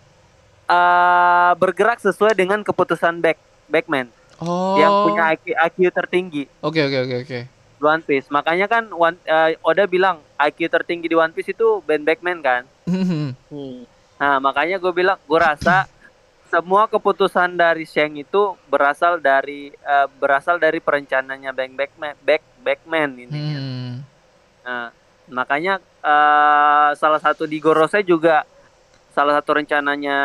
[SPEAKER 5] eh, bergerak sesuai dengan keputusan back backman
[SPEAKER 1] oh
[SPEAKER 5] yang punya IQ, IQ tertinggi
[SPEAKER 1] oke oke oke oke
[SPEAKER 5] di One Piece. Makanya kan One, eh, Oda bilang IQ tertinggi di One Piece itu Ben Backman kan.
[SPEAKER 1] Hmm.
[SPEAKER 2] Hmm.
[SPEAKER 5] Nah, makanya gue bilang, gue rasa semua keputusan dari Sheng itu berasal dari eh, berasal dari perencananya Bang Backman, Back Backman ini.
[SPEAKER 1] Hmm.
[SPEAKER 5] Nah, makanya eh, salah satu di Gorosei juga salah satu rencananya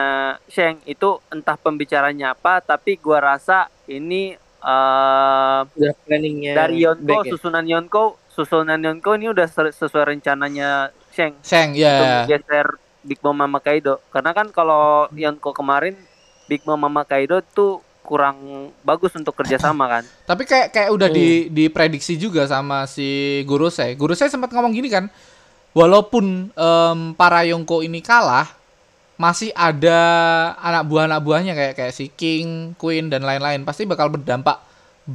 [SPEAKER 5] Sheng itu entah pembicaranya apa, tapi gua rasa ini
[SPEAKER 2] Udah planningnya
[SPEAKER 5] dari Yonko,
[SPEAKER 2] back ya?
[SPEAKER 5] susunan Yonko, susunan Yonko ini udah se- sesuai rencananya Sheng
[SPEAKER 1] Sheng ya.
[SPEAKER 5] menggeser Big Mom sama Kaido. Karena kan kalau Yonko kemarin Big Mom sama Kaido tuh kurang bagus untuk kerjasama kan.
[SPEAKER 1] Tapi kayak kayak udah
[SPEAKER 2] Hmm.
[SPEAKER 1] di diprediksi juga sama si Guru saya. Guru saya sempat ngomong gini kan, walaupun em, para Yonko ini kalah, masih ada anak buah anak buahnya kayak kayak si King, Queen dan lain-lain pasti bakal berdampak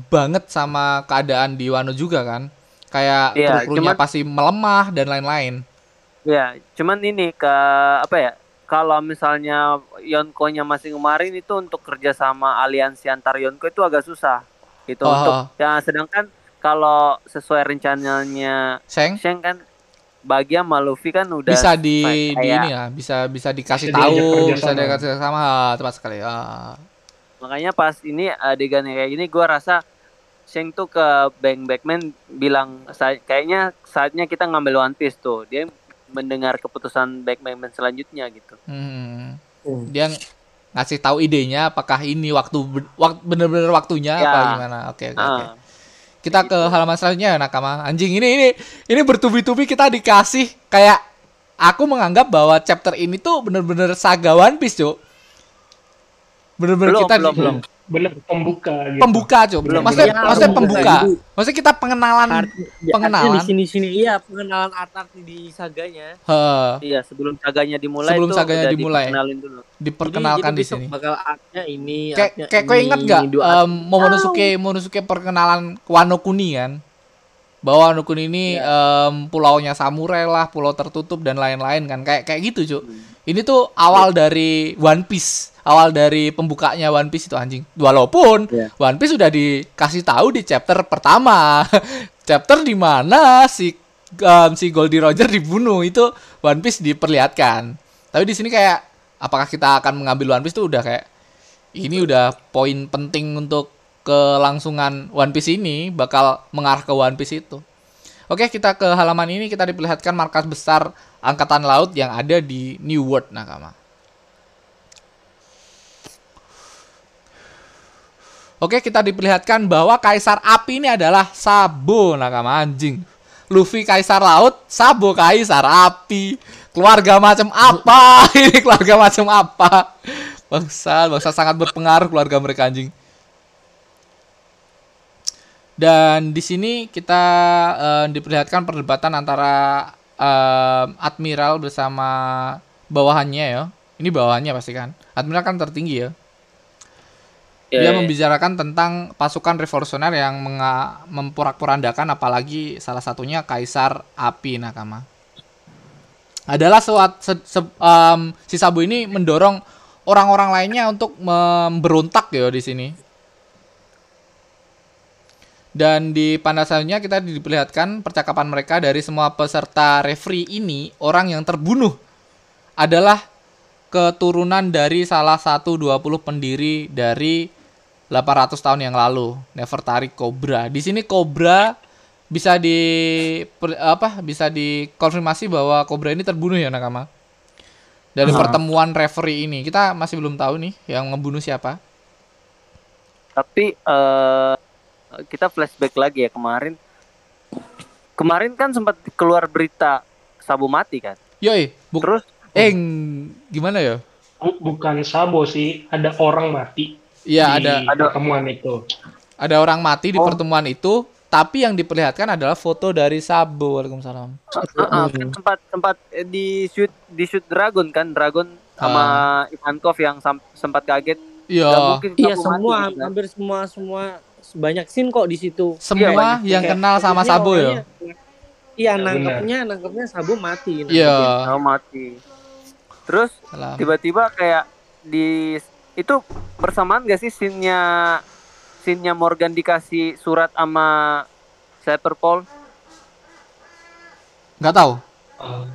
[SPEAKER 1] banget sama keadaan di Wano juga kan. Kayak
[SPEAKER 5] Iya,
[SPEAKER 1] kru-krunya
[SPEAKER 5] cuman-
[SPEAKER 1] pasti melemah dan lain-lain.
[SPEAKER 5] Ya, cuman ini ke apa ya? Kalau misalnya Yonko-nya masih kemarin itu untuk kerja sama aliansi antar Yonko itu agak susah. Gitu
[SPEAKER 1] Oh.
[SPEAKER 5] untuk ya sedangkan kalau sesuai rencananya
[SPEAKER 1] Sheng
[SPEAKER 5] Sheng kan bagi sama Luffy kan udah
[SPEAKER 1] bisa di,
[SPEAKER 5] kayak-
[SPEAKER 1] di ini ya, bisa bisa dikasih
[SPEAKER 4] Bisa
[SPEAKER 1] tahu, bisa kerja sama, tepat sekali. Ah.
[SPEAKER 5] makanya pas ini adegan kayak gini gua rasa Sheng tuh ke Bang Backman bilang "Sa- kayaknya saatnya kita ngambil One Piece tuh. Dia mendengar keputusan Bang Backman selanjutnya gitu.
[SPEAKER 1] Hmm.
[SPEAKER 2] Hmm.
[SPEAKER 1] Dia ngasih tahu idenya apakah ini waktu waktu bener-bener waktunya
[SPEAKER 5] Ya.
[SPEAKER 1] apa gimana. Oke oke oke.
[SPEAKER 5] Ah,
[SPEAKER 1] Kita ke halaman selanjutnya nakama. Anjing ini ini ini bertubi-tubi kita dikasih kayak aku menganggap bahwa chapter ini tuh bener-bener saga One Piece, Cuk. Bener-bener kita
[SPEAKER 5] belum,
[SPEAKER 1] di-
[SPEAKER 5] belum.
[SPEAKER 4] Bener pembuka gitu.
[SPEAKER 1] pembuka, Cuk.
[SPEAKER 5] Belum,
[SPEAKER 1] maksudnya
[SPEAKER 2] belum.
[SPEAKER 1] maksudnya
[SPEAKER 2] Ya,
[SPEAKER 1] pembuka.
[SPEAKER 2] pembuka.
[SPEAKER 1] Maksudnya kita pengenalan
[SPEAKER 2] Arti, ya,
[SPEAKER 1] pengenalan.
[SPEAKER 2] di sini sini iya pengenalan art-art di saganya.
[SPEAKER 1] Heeh,
[SPEAKER 5] Iya, sebelum saganya dimulai
[SPEAKER 1] Sebelum
[SPEAKER 5] tuh
[SPEAKER 1] saganya dimulai.
[SPEAKER 5] diperkenalin dulu.
[SPEAKER 1] diperkenalkan
[SPEAKER 2] Jadi-
[SPEAKER 1] di
[SPEAKER 2] jadi besok
[SPEAKER 1] sini.
[SPEAKER 2] Bakal artnya ini.
[SPEAKER 1] Kayak
[SPEAKER 2] artnya
[SPEAKER 1] kayak kau ingat nggak
[SPEAKER 2] dua art.
[SPEAKER 1] em, Momonosuke Momonosuke perkenalan Wano Kuni kan? Bahwa Wano Kuni ini
[SPEAKER 2] Ya.
[SPEAKER 1] em, pulaunya samurai lah, pulau tertutup dan lain-lain kan. Kayak kayak gitu, Cuk.
[SPEAKER 2] Hmm.
[SPEAKER 1] Ini tuh awal dari One Piece, awal dari pembukanya One Piece itu anjing. Walaupun
[SPEAKER 2] Ya.
[SPEAKER 1] One Piece sudah dikasih tahu di chapter pertama. chapter di mana si um, si Goldie Roger dibunuh itu One Piece diperlihatkan. Tapi di sini kayak apakah kita akan mengambil One Piece itu udah kayak ini udah poin penting untuk kelangsungan One Piece ini bakal mengarah ke One Piece itu. Oke, kita ke halaman ini kita diperlihatkan markas besar angkatan laut yang ada di New World Nakama. Oke, kita diperlihatkan bahwa kaisar api ini adalah Sabo Nakama anjing. Luffy kaisar laut, Sabo kaisar api. Keluarga macam apa? ini keluarga macam apa? Bangsa, bangsa sangat berpengaruh keluarga mereka anjing. Dan di sini kita uh, diperlihatkan perdebatan antara uh, admiral bersama bawahannya ya. Ini bawahannya pasti kan. Admiral kan tertinggi ya. Yeah, Dia yeah. membicarakan tentang pasukan revolusioner yang memporak-porandakan apalagi salah satunya Kaisar Api Nakama. Adalah suat, se, se, um, si Sabu ini mendorong orang-orang lainnya untuk memberontak ya di sini dan di pandasannya kita diperlihatkan percakapan mereka dari semua peserta referee ini, orang yang terbunuh adalah keturunan dari salah satu 20 pendiri dari 800 tahun yang lalu, Nefertari Cobra. Di sini Cobra bisa di per, apa? Bisa dikonfirmasi bahwa Cobra ini terbunuh ya Nakama. Dari uh-huh. pertemuan referee ini, kita masih belum tahu nih yang ngebunuh siapa.
[SPEAKER 5] Tapi uh, kita flashback lagi ya kemarin. Kemarin kan sempat keluar berita Sabu mati kan?
[SPEAKER 1] Yoi,
[SPEAKER 5] terus
[SPEAKER 1] eh gimana ya?
[SPEAKER 4] Bukan Sabo sih, ada orang mati.
[SPEAKER 1] Iya, ada
[SPEAKER 4] ada pertemuan itu.
[SPEAKER 1] Ada orang mati di oh. pertemuan itu, tapi yang diperlihatkan adalah foto dari Sabo. Waalaikumsalam. Uh,
[SPEAKER 5] uh, uh, sempat sempat eh, di shoot di shoot Dragon kan, Dragon sama uh. Ivankov yang sempat kaget.
[SPEAKER 1] Iya.
[SPEAKER 3] Iya semua, mati, hampir semua semua banyak scene kok di situ.
[SPEAKER 1] Semua ya, yang kayak, kenal sama Sabo ya.
[SPEAKER 3] Iya, nangkepnya nangkepnya Sabo mati.
[SPEAKER 1] Iya.
[SPEAKER 5] Oh, mati. Terus tiba-tiba kayak di itu bersamaan gak sih scene-nya scene-nya Morgan dikasih surat sama Cyberpol?
[SPEAKER 1] Gak tahu.
[SPEAKER 5] Uh.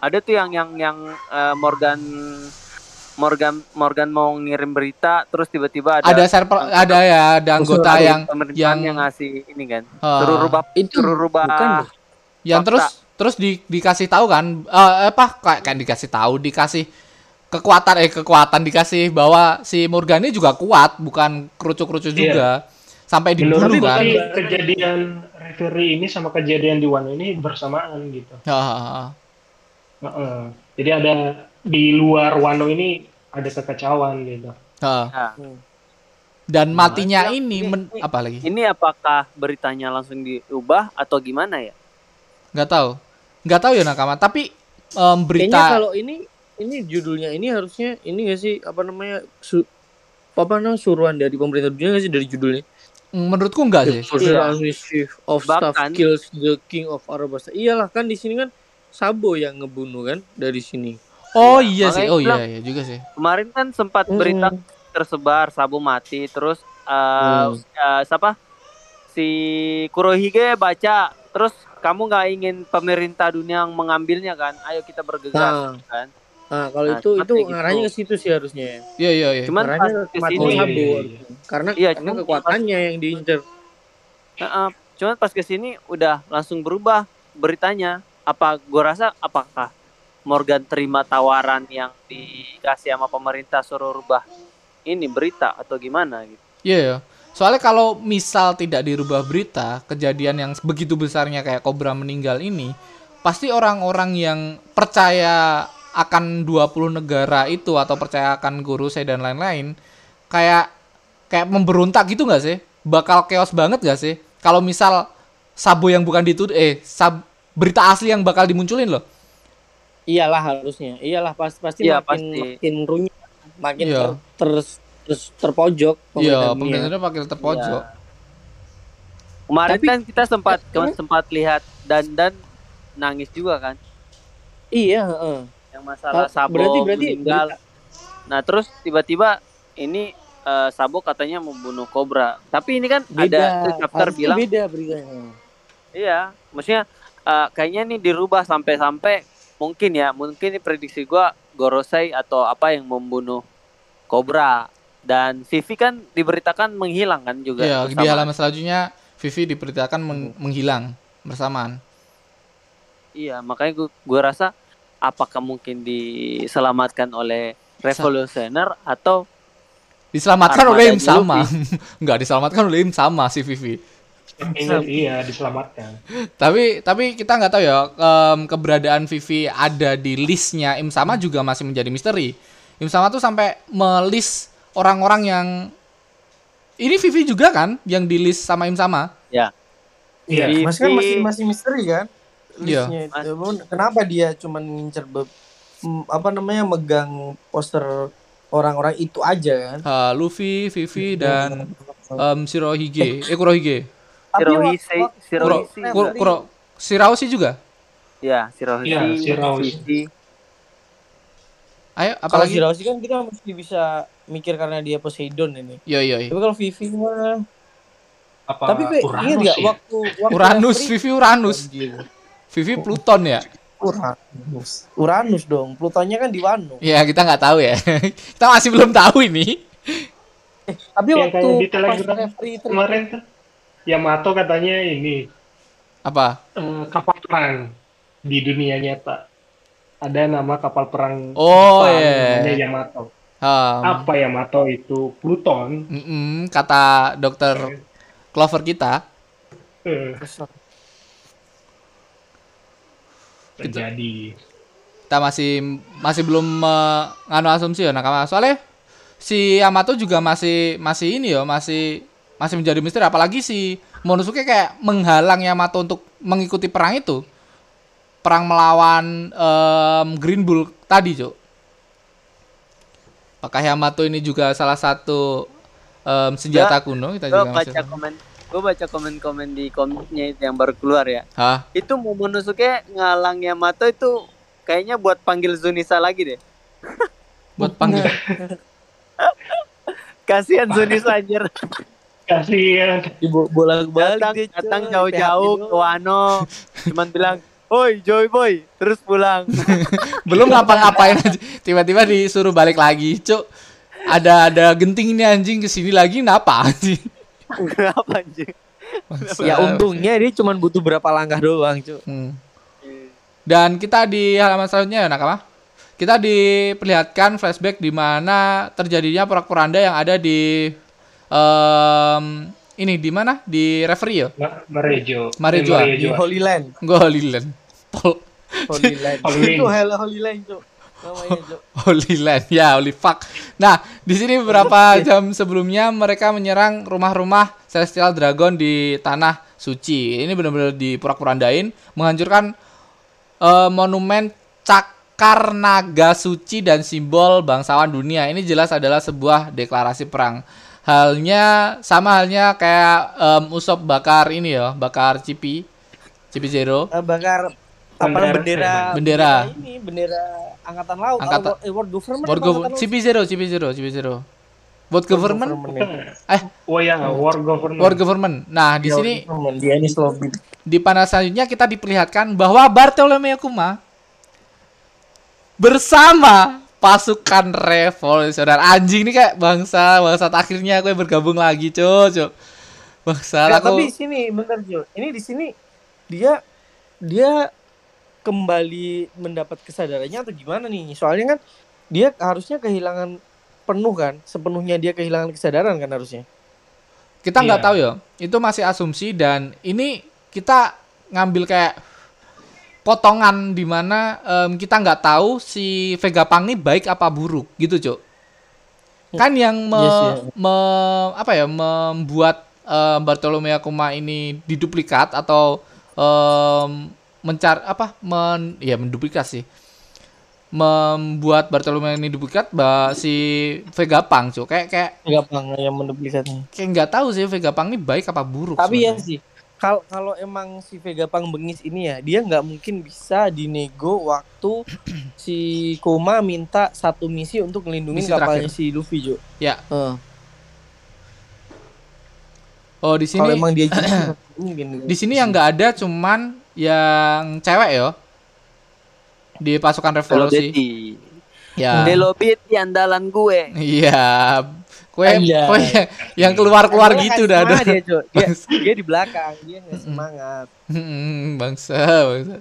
[SPEAKER 5] Ada tuh yang yang yang uh, Morgan Morgan Morgan mau ngirim berita terus tiba-tiba ada
[SPEAKER 1] ada server ada ya ada anggota yang yang
[SPEAKER 5] yang ngasih ini kan uh, suruh rubah
[SPEAKER 3] itu
[SPEAKER 5] suruh rubah bukan,
[SPEAKER 1] yang terus terus di, dikasih tahu kan uh, apa kayak kan dikasih tahu dikasih kekuatan eh kekuatan dikasih bahwa si Morgan ini juga kuat bukan kerucu-kerucu iya. juga sampai dibunuh kan
[SPEAKER 4] kejadian referee ini sama kejadian di One ini bersamaan gitu uh, uh, uh. jadi ada di luar Wano ini ada kekacauan gitu.
[SPEAKER 1] Ha. Dan matinya ini, men, apa lagi?
[SPEAKER 5] Ini apakah beritanya langsung diubah atau gimana ya?
[SPEAKER 1] Gak tahu. Gak tahu ya Nakama. Tapi um, berita.
[SPEAKER 3] Kayaknya kalau ini ini judulnya ini harusnya ini gak sih apa namanya su, apa namanya suruhan dari pemerintah dunia gak sih dari judulnya?
[SPEAKER 1] Menurutku enggak sih.
[SPEAKER 3] Yeah. of Bahkan, Staff kills the King of Arabasta. Iyalah kan di sini kan Sabo yang ngebunuh kan dari sini.
[SPEAKER 1] Oh ya, iya sih, oh iya, iya juga sih.
[SPEAKER 5] Kemarin kan sempat berita tersebar Sabu mati, terus uh, hmm. uh, siapa? Si Kurohige baca, terus kamu nggak ingin pemerintah dunia yang mengambilnya kan? Ayo kita bergegas nah. kan?
[SPEAKER 3] Nah, kalau nah, itu itu gitu. ngarahnya ke situ sih harusnya.
[SPEAKER 1] Iya iya iya.
[SPEAKER 3] Cuman pas ke sini oh, iya, iya, iya. karena iya, karena kekuatannya pas, yang diincar.
[SPEAKER 5] Uh, uh, cuman pas ke sini udah langsung berubah beritanya. Apa gua rasa apakah Morgan terima tawaran yang dikasih sama pemerintah suruh rubah ini berita atau gimana gitu.
[SPEAKER 1] Iya, yeah, soalnya kalau misal tidak dirubah berita, kejadian yang begitu besarnya kayak Cobra meninggal ini, pasti orang-orang yang percaya akan 20 negara itu atau percaya akan guru saya dan lain-lain kayak kayak memberontak gitu nggak sih? Bakal chaos banget gak sih? Kalau misal Sabo yang bukan dituduh eh sab, berita asli yang bakal dimunculin loh
[SPEAKER 3] Iyalah harusnya. Iyalah pasti pasti
[SPEAKER 5] ya,
[SPEAKER 3] makin
[SPEAKER 5] pasti.
[SPEAKER 3] makin runyam, makin iya. ter, ter, terus terpojok
[SPEAKER 1] Iya, pemerintahnya makin terpojok. Ya.
[SPEAKER 5] Kemarin Tapi, kan kita sempat ya, sempat lihat dan dan nangis juga kan?
[SPEAKER 3] Iya, uh.
[SPEAKER 5] Yang masalah oh, Sabo berarti, berarti, meninggal. Berita. Nah, terus tiba-tiba ini uh, Sabo katanya membunuh Cobra. Tapi ini kan beda. ada chapter bilang
[SPEAKER 3] beda beritanya.
[SPEAKER 5] Iya, maksudnya uh, kayaknya nih dirubah sampai-sampai mungkin ya mungkin ini prediksi gua Gorosei atau apa yang membunuh Cobra dan Vivi kan diberitakan menghilang kan juga.
[SPEAKER 1] Iya, di halaman selanjutnya Vivi diberitakan meng menghilang bersamaan.
[SPEAKER 5] Iya, makanya gua, gua rasa apakah mungkin diselamatkan oleh Revolutioner atau
[SPEAKER 1] diselamatkan oleh Im sama. Enggak diselamatkan oleh Im sama si Vivi.
[SPEAKER 4] iya diselamatkan.
[SPEAKER 1] tapi tapi kita nggak tahu ya um, keberadaan Vivi ada di listnya Im sama juga masih menjadi misteri. Im sama tuh sampai melis orang-orang yang ini Vivi juga kan yang di list sama Im sama.
[SPEAKER 5] Ya.
[SPEAKER 3] Iya. Masih kan masih masih misteri kan? Iya. Kenapa dia cuma ngincer apa namanya megang poster orang-orang itu aja kan?
[SPEAKER 1] Uh, Luffy, Vivi dan um, Shirohige. Eh Kurohige.
[SPEAKER 5] Shirohise, Shirohise.
[SPEAKER 1] Kuro, Kuro, Shirahoshi juga?
[SPEAKER 5] Iya, Shirohise.
[SPEAKER 4] Iya, Shirahoshi.
[SPEAKER 1] Ayo, apalagi?
[SPEAKER 3] Kalau Shirahoshi kan kita mesti bisa mikir karena dia Poseidon ini.
[SPEAKER 1] Iya, iya.
[SPEAKER 3] Tapi kalau Vivi mah
[SPEAKER 4] apa
[SPEAKER 3] Tapi ini enggak ya? waktu, waktu
[SPEAKER 1] Uranus, Vivi Uranus. Vivi Pluton ya?
[SPEAKER 3] Uranus. Uranus dong. Plutonnya kan di Wano.
[SPEAKER 1] Ya, kita nggak tahu ya. kita masih belum tahu ini.
[SPEAKER 3] Eh, tapi
[SPEAKER 4] yang
[SPEAKER 3] waktu
[SPEAKER 4] di telegram kemarin kan Yamato katanya ini
[SPEAKER 1] apa?
[SPEAKER 4] Uh, kapal perang di dunia nyata. Ada nama kapal perang
[SPEAKER 1] Oh iya.
[SPEAKER 4] namanya Yamato.
[SPEAKER 1] Um,
[SPEAKER 4] apa Yamato itu Pluton?
[SPEAKER 1] Mm -mm, kata dokter Clover kita.
[SPEAKER 4] Uh. Terjadi.
[SPEAKER 1] Kita masih masih belum menganu uh, asumsi ya nakama. Soalnya si Yamato juga masih masih ini ya, masih masih menjadi misteri apalagi si Monosuke kayak menghalang Yamato untuk mengikuti perang itu. Perang melawan um, Green Bull tadi, Cuk. Apakah Yamato ini juga salah satu um, senjata kuno kita juga
[SPEAKER 5] baca masih komen gue baca komen-komen di komiknya itu yang baru keluar ya.
[SPEAKER 1] Hah?
[SPEAKER 5] Itu Momonosuke ngalang Yamato itu kayaknya buat panggil Zunisa lagi deh.
[SPEAKER 1] buat panggil.
[SPEAKER 5] Kasihan Zunisa anjir.
[SPEAKER 4] Kasihan.
[SPEAKER 3] Ibu bola balik
[SPEAKER 5] datang, datang jauh-jauh ke Wano. Cuman bilang, Oi Joy Boy, terus pulang.
[SPEAKER 1] Belum ngapa-ngapain aja. Tiba-tiba disuruh balik lagi, Cuk. Ada ada genting ini anjing ke sini lagi, kenapa anjing?
[SPEAKER 5] Kenapa anjing?
[SPEAKER 3] ya untungnya dia cuma butuh berapa langkah doang, cuy. Hmm.
[SPEAKER 1] Dan kita di halaman selanjutnya ya, Nakama. Kita diperlihatkan flashback di mana terjadinya porak-poranda yang ada di um, ini di mana? Di referee ya?
[SPEAKER 4] Marejo.
[SPEAKER 1] Marejo.
[SPEAKER 3] Di Holy Land.
[SPEAKER 1] Gue Holy Land.
[SPEAKER 3] Holy Land. Itu Holy Land, cuy.
[SPEAKER 1] Holy Land, ya Holy Fuck. Nah, di sini beberapa jam sebelumnya mereka menyerang rumah-rumah Celestial Dragon di tanah suci. Ini benar-benar dipurak-purandain, menghancurkan uh, monumen cakar naga suci dan simbol bangsawan dunia. Ini jelas adalah sebuah deklarasi perang. Halnya sama halnya kayak um, Usop bakar ini ya, bakar Cipi. Cipi Zero.
[SPEAKER 3] Uh, bakar apa bendera
[SPEAKER 1] bendera.
[SPEAKER 3] Ini bendera angkatan laut.
[SPEAKER 1] Angkatan
[SPEAKER 3] oh, world government
[SPEAKER 1] world government CP zero CP zero CP zero. World government, government
[SPEAKER 4] eh. Oh ya world government.
[SPEAKER 1] World government. Nah di
[SPEAKER 3] ya,
[SPEAKER 1] sini
[SPEAKER 3] dia ini lobby.
[SPEAKER 1] di panel selanjutnya kita diperlihatkan bahwa Bartolomeo Kuma bersama pasukan revolusioner. Anjing ini kayak bangsa bangsa akhirnya aku yang bergabung lagi cok bangsa
[SPEAKER 3] ya, aku. tapi sini bentar Jo ini di sini dia dia kembali mendapat kesadarannya atau gimana nih? Soalnya kan dia harusnya kehilangan penuh kan, sepenuhnya dia kehilangan kesadaran kan harusnya.
[SPEAKER 1] Kita nggak yeah. tahu ya, itu masih asumsi dan ini kita ngambil kayak potongan di mana um, kita nggak tahu si Vega Pang ini baik apa buruk gitu, Cok. Kan yang me, yes, yeah. me, apa ya membuat um, Bartolomeo Kuma ini diduplikat atau um, mencar apa men ya menduplikasi membuat Bartolomeo ini duplikat bah, si Vega Pang cuy kayak kayak
[SPEAKER 3] Vega Pang yang menduplikatnya
[SPEAKER 1] kayak nggak tahu sih Vega Pang ini baik apa buruk
[SPEAKER 3] tapi ya sebenernya. ya sih kalau kalau emang si Vega Pang bengis ini ya dia nggak mungkin bisa dinego waktu si Kuma minta satu misi untuk melindungi kapalnya terakhir. si Luffy Jo
[SPEAKER 1] ya uh. oh di sini
[SPEAKER 3] kalau emang dia
[SPEAKER 1] di sini yang nggak ada cuman yang cewek yo di pasukan revolusi.
[SPEAKER 5] Ya. Delobeti andalan gue.
[SPEAKER 1] Iya. Kue, kue yang keluar-keluar gitu dah.
[SPEAKER 3] Dia, dia, dia di belakang, dia nggak semangat.
[SPEAKER 1] bangsa, bangsa.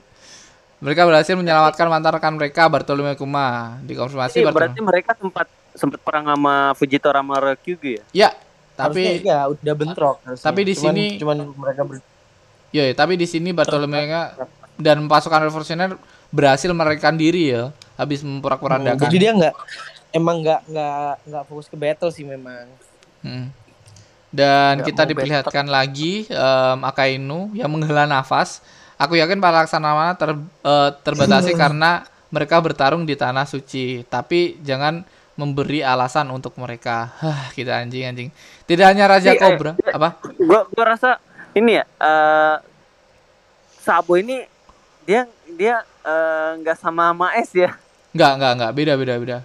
[SPEAKER 1] Mereka berhasil menyelamatkan mantan rekan mereka Bartolomeo Kuma. Dikonfirmasi
[SPEAKER 5] Jadi, berarti mereka sempat sempat perang sama Fujitora Kyugu ya?
[SPEAKER 1] Ya, tapi
[SPEAKER 3] ya udah bentrok.
[SPEAKER 1] Harusnya. Tapi di cuman, sini
[SPEAKER 3] cuman mereka ber...
[SPEAKER 1] Ya, tapi di sini Bartolomeo dan pasukan revolusioner berhasil mereka diri ya habis memporak-porandakan.
[SPEAKER 3] Hmm, jadi dia nggak emang nggak nggak nggak fokus ke battle sih memang.
[SPEAKER 1] Hmm. Dan gak kita diperlihatkan battle. lagi um, Akainu yang menghela nafas. Aku yakin para laksamana ter, uh, terbatasi karena mereka bertarung di tanah suci. Tapi jangan memberi alasan untuk mereka. Hah, kita anjing anjing. Tidak hanya Raja Cobra, eh, apa?
[SPEAKER 5] Gua gua rasa ini ya, uh, Sabo ini dia dia nggak uh, sama Maes ya.
[SPEAKER 1] Nggak, nggak, nggak. Beda, beda, beda.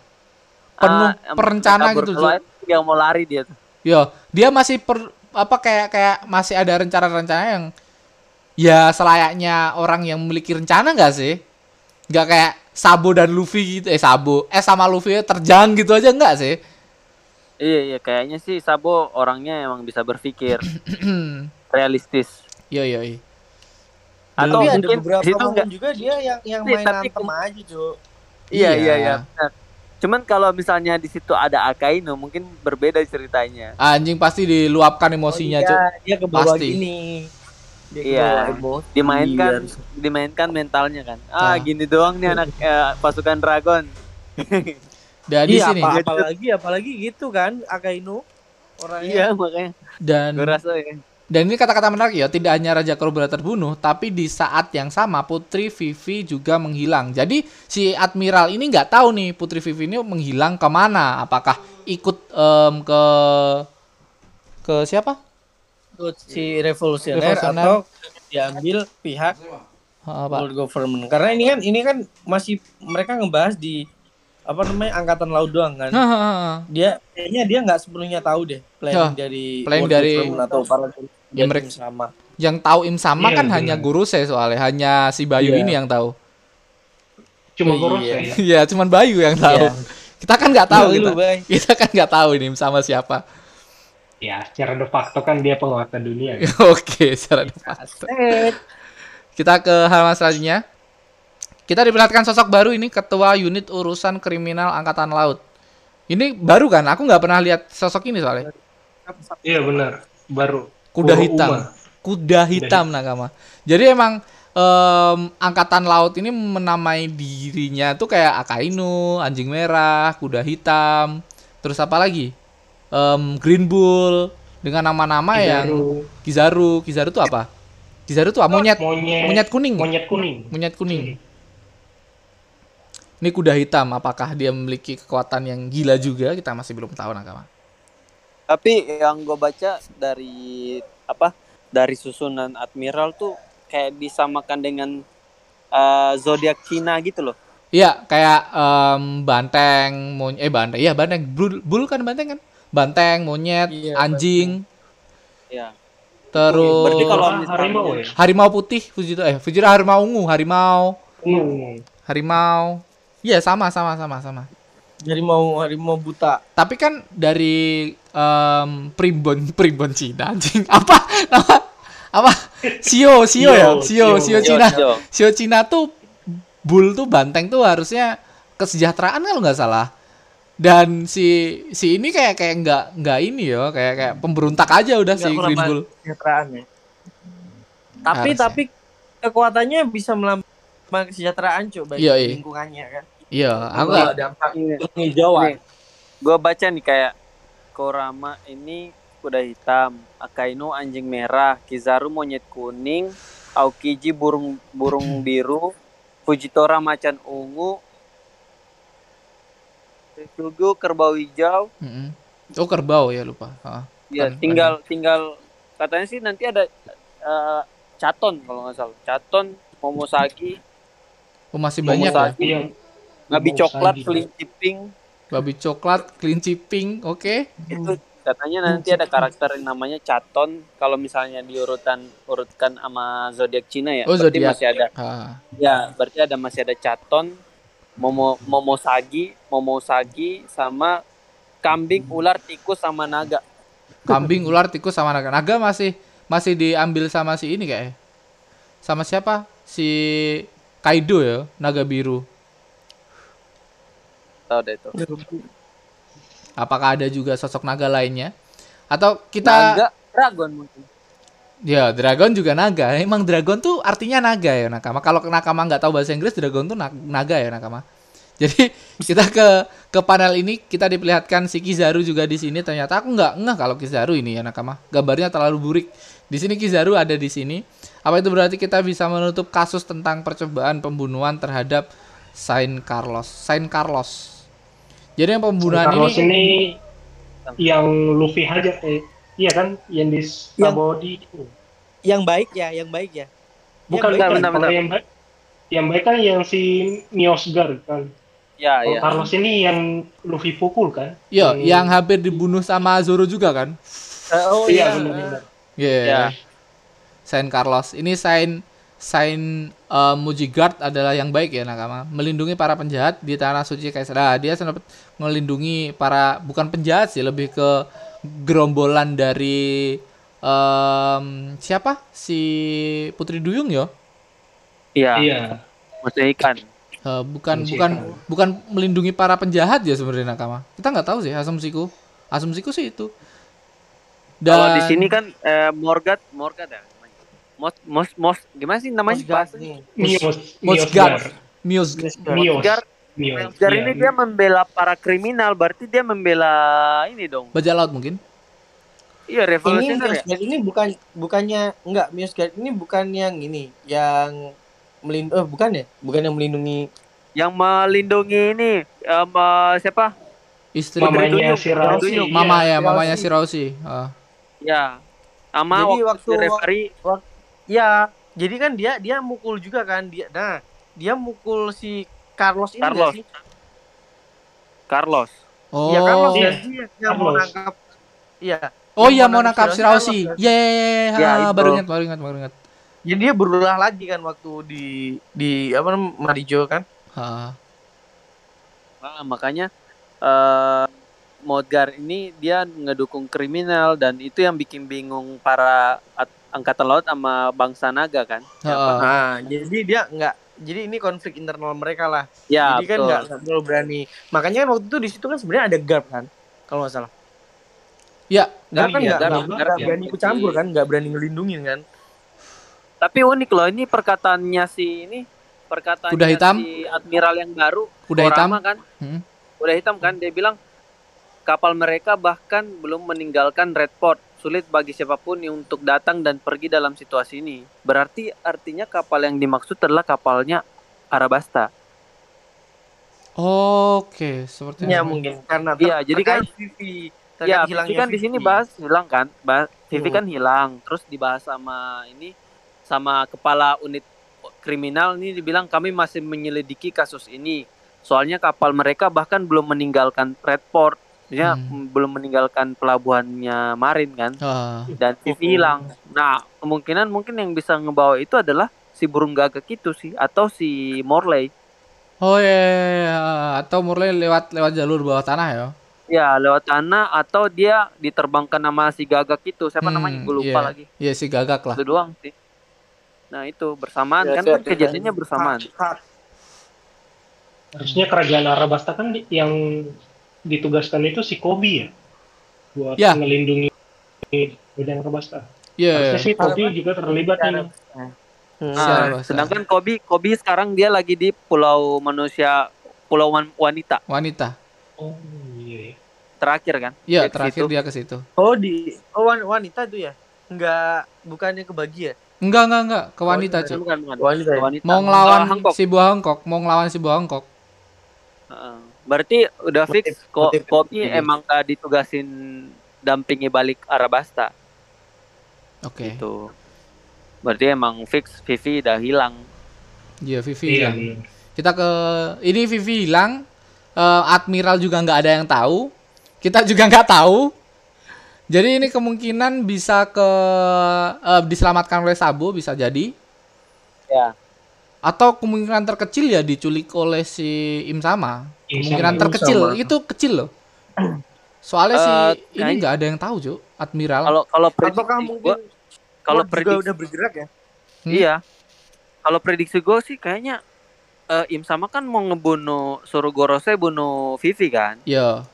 [SPEAKER 1] Penuh uh, perencana gitu, tuh.
[SPEAKER 5] Yang mau lari dia tuh.
[SPEAKER 1] Yo, dia masih per apa kayak kayak masih ada rencana-rencana yang ya selayaknya orang yang memiliki rencana nggak sih? Nggak kayak Sabo dan Luffy gitu, eh Sabo, eh sama Luffy terjang gitu aja nggak sih?
[SPEAKER 5] Iya iya kayaknya sih Sabo orangnya emang bisa berpikir realistis.
[SPEAKER 1] Iya iya. iya.
[SPEAKER 3] Atau tapi mungkin ada beberapa itu enggak, juga dia yang yang main tapi, antem aja, Cuk.
[SPEAKER 5] Iya iya iya. iya. Cuman kalau misalnya di situ ada Akainu mungkin berbeda ceritanya.
[SPEAKER 1] Anjing pasti diluapkan emosinya, oh, iya, Cuk.
[SPEAKER 3] Dia ke bawah pasti. gini
[SPEAKER 5] iya dimainkan dimainkan mentalnya kan ah, ah. gini doang nih anak eh, pasukan dragon
[SPEAKER 1] dan di iya, sini
[SPEAKER 3] apa, apalagi apalagi gitu kan Akainu
[SPEAKER 5] orangnya iya makanya
[SPEAKER 1] dan gue rasa ya dan ini kata-kata menarik ya, tidak hanya Raja Cobra terbunuh, tapi di saat yang sama Putri Vivi juga menghilang. Jadi si Admiral ini nggak tahu nih Putri Vivi ini menghilang ke mana. Apakah ikut um, ke ke siapa?
[SPEAKER 3] si revolusioner, revolusioner. atau diambil pihak world government. Karena ini kan ini kan masih mereka ngebahas di apa namanya angkatan laut doang kan. dia kayaknya dia nggak sepenuhnya tahu deh plan ya, dari
[SPEAKER 1] plan dari
[SPEAKER 3] atau para
[SPEAKER 1] ya mereka sama. Yang tahu Im sama iya, kan bener. hanya guru saya soalnya hanya si Bayu iya. ini yang tahu.
[SPEAKER 4] Cuma oh, guru iya.
[SPEAKER 1] saya. Iya, cuma Bayu yang tahu. Iya. Kita kan nggak tahu kita. kita kan nggak tahu ini sama siapa.
[SPEAKER 4] Ya, secara de facto kan dia penguasa dunia.
[SPEAKER 1] Kan? Oke, secara de facto. Kita ke halaman selanjutnya. Kita diperlihatkan sosok baru ini ketua unit urusan kriminal angkatan laut. Ini baru kan? Aku nggak pernah lihat sosok ini soalnya.
[SPEAKER 4] Iya benar, baru.
[SPEAKER 1] Kuda hitam. Kuda hitam nakama. Jadi emang um, angkatan laut ini menamai dirinya tuh kayak Akainu, anjing merah, kuda hitam, terus apa lagi? um, Green Bull dengan nama-nama yang Kizaru. Kizaru itu apa? Kizaru itu apa? Monyet, monyet, monyet kuning.
[SPEAKER 4] Monyet kuning.
[SPEAKER 1] Monyet kuning. Ini kuda hitam. Apakah dia memiliki kekuatan yang gila juga? Kita masih belum tahu nakama.
[SPEAKER 5] Tapi yang gue baca dari apa? Dari susunan Admiral tuh kayak disamakan dengan uh, zodiak Cina gitu loh.
[SPEAKER 1] Iya, kayak um, banteng, mon eh banteng, iya banteng, bull, bull kan banteng kan? banteng, monyet, iya, anjing.
[SPEAKER 5] Iya.
[SPEAKER 1] Terus
[SPEAKER 5] Berarti
[SPEAKER 1] kalau harimau ya? Harimau putih Fujito eh Fujito harimau ungu, harimau.
[SPEAKER 4] Ungu.
[SPEAKER 1] Harimau. Iya, sama sama sama sama.
[SPEAKER 3] Harimau harimau buta.
[SPEAKER 1] Tapi kan dari um, primbon primbon Cina anjing. Apa? Nama apa? Sio, Sio ya? Sio, Sio Cina. Sio Cina tuh bull tuh banteng tuh harusnya kesejahteraan kalau nggak salah dan si si ini kayak kayak nggak nggak ini ya kayak kayak pemberontak aja udah si Green Bull
[SPEAKER 3] ya. tapi Harusnya. tapi kekuatannya bisa melambangkan kesejahteraan coba
[SPEAKER 1] iya, iya.
[SPEAKER 3] lingkungannya kan
[SPEAKER 1] iya aku
[SPEAKER 3] gak dampak hijauan
[SPEAKER 5] gue baca nih kayak Korama ini kuda hitam Akainu anjing merah Kizaru monyet kuning Aokiji burung burung biru Fujitora macan ungu Sugu kerbau hijau.
[SPEAKER 1] Mm-hmm. Oh kerbau ya lupa.
[SPEAKER 5] Iya tinggal ada. tinggal katanya sih nanti ada uh, caton kalau nggak salah. Caton, momosaki.
[SPEAKER 1] Oh masih banyak momosaki, ya.
[SPEAKER 5] Babi coklat, kelinci pink.
[SPEAKER 1] Babi coklat, kelinci pink, oke. Okay.
[SPEAKER 5] Itu katanya nanti ada karakter yang namanya Chaton kalau misalnya diurutan urutkan sama zodiak Cina ya
[SPEAKER 1] oh,
[SPEAKER 5] berarti
[SPEAKER 1] zodiac.
[SPEAKER 5] masih ada ha. ya berarti ada masih ada Chaton Momo Momosagi Momosagi sama kambing ular tikus sama naga
[SPEAKER 1] kambing ular tikus sama naga naga masih masih diambil sama si ini kayak sama siapa si Kaido ya naga biru
[SPEAKER 5] tahu deh itu.
[SPEAKER 1] Apakah ada juga sosok naga lainnya? Atau kita
[SPEAKER 5] naga dragon mungkin.
[SPEAKER 1] Ya dragon juga naga. Emang dragon tuh artinya naga ya nakama? Kalau nakama nggak tahu bahasa Inggris dragon tuh naga ya nakama? Jadi kita ke ke panel ini kita diperlihatkan si Kizaru juga di sini. Ternyata aku nggak nggak kalau Kizaru ini ya nakama. Gambarnya terlalu burik. Di sini Kizaru ada di sini. Apa itu berarti kita bisa menutup kasus tentang percobaan pembunuhan terhadap Saint Carlos. Saint Carlos jadi yang pembunuhan
[SPEAKER 4] Carlos
[SPEAKER 1] ini,
[SPEAKER 4] ini yang Luffy aja eh iya kan yang di Sabodi
[SPEAKER 3] yang, yang baik ya yang baik ya
[SPEAKER 4] bukan
[SPEAKER 5] yang baik,
[SPEAKER 4] benar, benar. yang baik yang baik kan yang si Miosgar kan
[SPEAKER 5] Ya,
[SPEAKER 4] oh,
[SPEAKER 5] ya.
[SPEAKER 4] Carlos ini yang Luffy pukul kan?
[SPEAKER 1] Iya, hmm. yang hampir dibunuh sama Zoro juga kan?
[SPEAKER 3] Uh, oh
[SPEAKER 4] iya,
[SPEAKER 3] iya.
[SPEAKER 1] Iya. Yeah. yeah. Saint Carlos. Ini Saint Saint uh, Mujigard adalah yang baik ya nakama, melindungi para penjahat di tanah suci Kaisar. Nah, dia sempat melindungi para bukan penjahat sih, lebih ke gerombolan dari um, siapa? Si Putri Duyung yo.
[SPEAKER 5] Iya.
[SPEAKER 4] Iya.
[SPEAKER 5] Maksudnya ikan.
[SPEAKER 1] Uh, bukan bukan bukan melindungi para penjahat ya sebenarnya nakama. Kita nggak tahu sih asumsiku. Asumsiku sih itu.
[SPEAKER 5] Dan kalau di sini kan eh, Morgat Morgat ya. Mos Mos Mos gimana sih namanya?
[SPEAKER 3] Mosgard
[SPEAKER 4] Mios
[SPEAKER 1] Mosgard. Mios
[SPEAKER 5] Mosgard. Mosgard ini dia membela para kriminal, berarti dia membela ini dong.
[SPEAKER 1] Bajak laut mungkin?
[SPEAKER 5] Iya,
[SPEAKER 3] ini,
[SPEAKER 5] revolusioner
[SPEAKER 3] ya. ini bukan bukannya enggak Miosgard ini bukan yang ini, yang melindungi oh, bukan ya? Bukan yang melindungi
[SPEAKER 5] yang melindungi ini um, uh, siapa?
[SPEAKER 1] Istri
[SPEAKER 4] mamanya si Rausi.
[SPEAKER 1] Mama ya, mamanya si Rausi. Uh.
[SPEAKER 5] Ya. Sama
[SPEAKER 3] jadi
[SPEAKER 5] waktu,
[SPEAKER 3] waktu
[SPEAKER 5] referee
[SPEAKER 3] waktu, ya, jadi kan dia dia mukul juga kan dia. Nah, dia mukul si Carlos ini
[SPEAKER 5] Carlos.
[SPEAKER 3] sih?
[SPEAKER 5] Carlos.
[SPEAKER 1] Oh.
[SPEAKER 3] Ya Carlos
[SPEAKER 4] Iya.
[SPEAKER 3] ya, dia yang mau nangkap. Iya.
[SPEAKER 1] Oh iya mau nangkap si. Iya, yeah, yeah,
[SPEAKER 5] Ya,
[SPEAKER 1] yeah.
[SPEAKER 5] itu.
[SPEAKER 1] baru ingat, baru ingat, baru ingat.
[SPEAKER 3] Jadi dia berulah lagi kan waktu di di apa namanya Marijo kan?
[SPEAKER 1] Ha.
[SPEAKER 5] Nah, makanya eh Modgar ini dia ngedukung kriminal dan itu yang bikin bingung para at- angkatan laut sama bangsa naga kan.
[SPEAKER 1] Ha.
[SPEAKER 3] Nah, jadi dia nggak jadi ini konflik internal mereka lah.
[SPEAKER 5] Ya,
[SPEAKER 3] jadi kan
[SPEAKER 5] betul.
[SPEAKER 3] nggak nggak terlalu berani. Makanya kan waktu itu di situ kan sebenarnya ada guard kan, kalau nggak salah.
[SPEAKER 1] Ya,
[SPEAKER 3] Guard kan
[SPEAKER 4] iya,
[SPEAKER 3] nggak
[SPEAKER 5] ya.
[SPEAKER 3] berani ikut campur kan, nggak berani ngelindungin kan.
[SPEAKER 5] Tapi unik loh ini perkataannya si ini perkataannya
[SPEAKER 1] Kuda hitam?
[SPEAKER 5] si admiral yang baru
[SPEAKER 1] Kuda hitam?
[SPEAKER 5] Kan.
[SPEAKER 1] Hmm.
[SPEAKER 5] Kuda hitam kan dia bilang kapal mereka bahkan belum meninggalkan Red Port. Sulit bagi siapa pun yang untuk datang dan pergi dalam situasi ini. Berarti artinya kapal yang dimaksud adalah kapalnya Arabasta.
[SPEAKER 1] Oke, seperti
[SPEAKER 3] Ya
[SPEAKER 1] itu.
[SPEAKER 3] mungkin karena
[SPEAKER 5] Iya, jadi kan
[SPEAKER 3] Vivi
[SPEAKER 5] Ya, Vivi kan di sini bahas hilang kan, bahas Vivi
[SPEAKER 3] Hmm.
[SPEAKER 5] kan hilang, terus dibahas sama ini sama kepala unit kriminal ini dibilang kami masih menyelidiki kasus ini. Soalnya kapal mereka bahkan belum meninggalkan Red Port, ya
[SPEAKER 1] Hmm.
[SPEAKER 5] belum meninggalkan pelabuhannya Marin kan,
[SPEAKER 1] Ah.
[SPEAKER 5] dan Vivi hilang. Nah, kemungkinan mungkin yang bisa ngebawa itu adalah si burung gagak itu sih atau si Morley.
[SPEAKER 1] Oh iya, iya, iya. atau Murley lewat lewat jalur bawah tanah ya.
[SPEAKER 5] Ya, lewat tanah atau dia diterbangkan sama si gagak itu. Siapa
[SPEAKER 1] Hmm,
[SPEAKER 5] namanya? Gue lupa
[SPEAKER 1] iya.
[SPEAKER 5] lagi.
[SPEAKER 1] Iya si gagak lah.
[SPEAKER 5] Itu doang sih. Nah itu bersamaan
[SPEAKER 3] Ya,
[SPEAKER 5] kan, kan kejadiannya bersamaan.
[SPEAKER 4] Harusnya kerajaan Arabasta kan di- yang ditugaskan itu si Kobi ya buat
[SPEAKER 1] Ya.
[SPEAKER 4] melindungi kerajaan Arabasta.
[SPEAKER 1] Iya.
[SPEAKER 4] Harusnya sih Kobi juga terlibat nih.
[SPEAKER 3] Hmm.
[SPEAKER 5] Nah,
[SPEAKER 1] Arabasta.
[SPEAKER 5] sedangkan Kobi, Kobi sekarang dia lagi di Pulau Manusia, Pulau Wan- Wanita
[SPEAKER 1] Wanita.
[SPEAKER 4] Oh iya. iya.
[SPEAKER 5] terakhir kan?
[SPEAKER 1] Iya, terakhir
[SPEAKER 5] situ.
[SPEAKER 1] dia ke situ.
[SPEAKER 3] Oh di oh wan- wanita tuh ya? Enggak bukannya kebagi ya?
[SPEAKER 1] Enggak, enggak, enggak, ke wanita,
[SPEAKER 5] Bukan,
[SPEAKER 1] Cuk.
[SPEAKER 5] bukan, bukan.
[SPEAKER 3] Wanita ya?
[SPEAKER 5] Wanita.
[SPEAKER 1] Mau
[SPEAKER 5] Ah,
[SPEAKER 1] ngelawan si buah Hongkok, mau ngelawan si buah Hongkok.
[SPEAKER 5] Heeh. Berarti udah fix
[SPEAKER 3] Motif-
[SPEAKER 5] kok
[SPEAKER 3] motif- motif.
[SPEAKER 5] emang gak ditugasin dampingi balik Arabasta
[SPEAKER 1] Oke.
[SPEAKER 5] gitu. Berarti emang fix Vivi udah hilang.
[SPEAKER 1] Iya, Vivi
[SPEAKER 4] Iya.
[SPEAKER 1] hilang.
[SPEAKER 4] iya.
[SPEAKER 1] Kita ke ini Vivi hilang. Eh, Admiral juga nggak ada yang tahu. Kita juga nggak tahu. Jadi ini kemungkinan bisa ke uh, diselamatkan oleh Sabo bisa jadi.
[SPEAKER 5] Ya.
[SPEAKER 1] Atau kemungkinan terkecil ya diculik oleh si Im Sama. Kemungkinan terkecil Im itu kecil loh. Soalnya uh, sih ini nggak ada yang tahu, Cuk. Admiral.
[SPEAKER 5] Kalau kalau
[SPEAKER 3] apakah mungkin kalau prediksi udah bergerak ya?
[SPEAKER 5] Hmm? Iya. Kalau prediksi gue sih kayaknya uh, Im sama kan mau ngebunuh suruh Gorose bunuh Vivi kan?
[SPEAKER 1] Iya.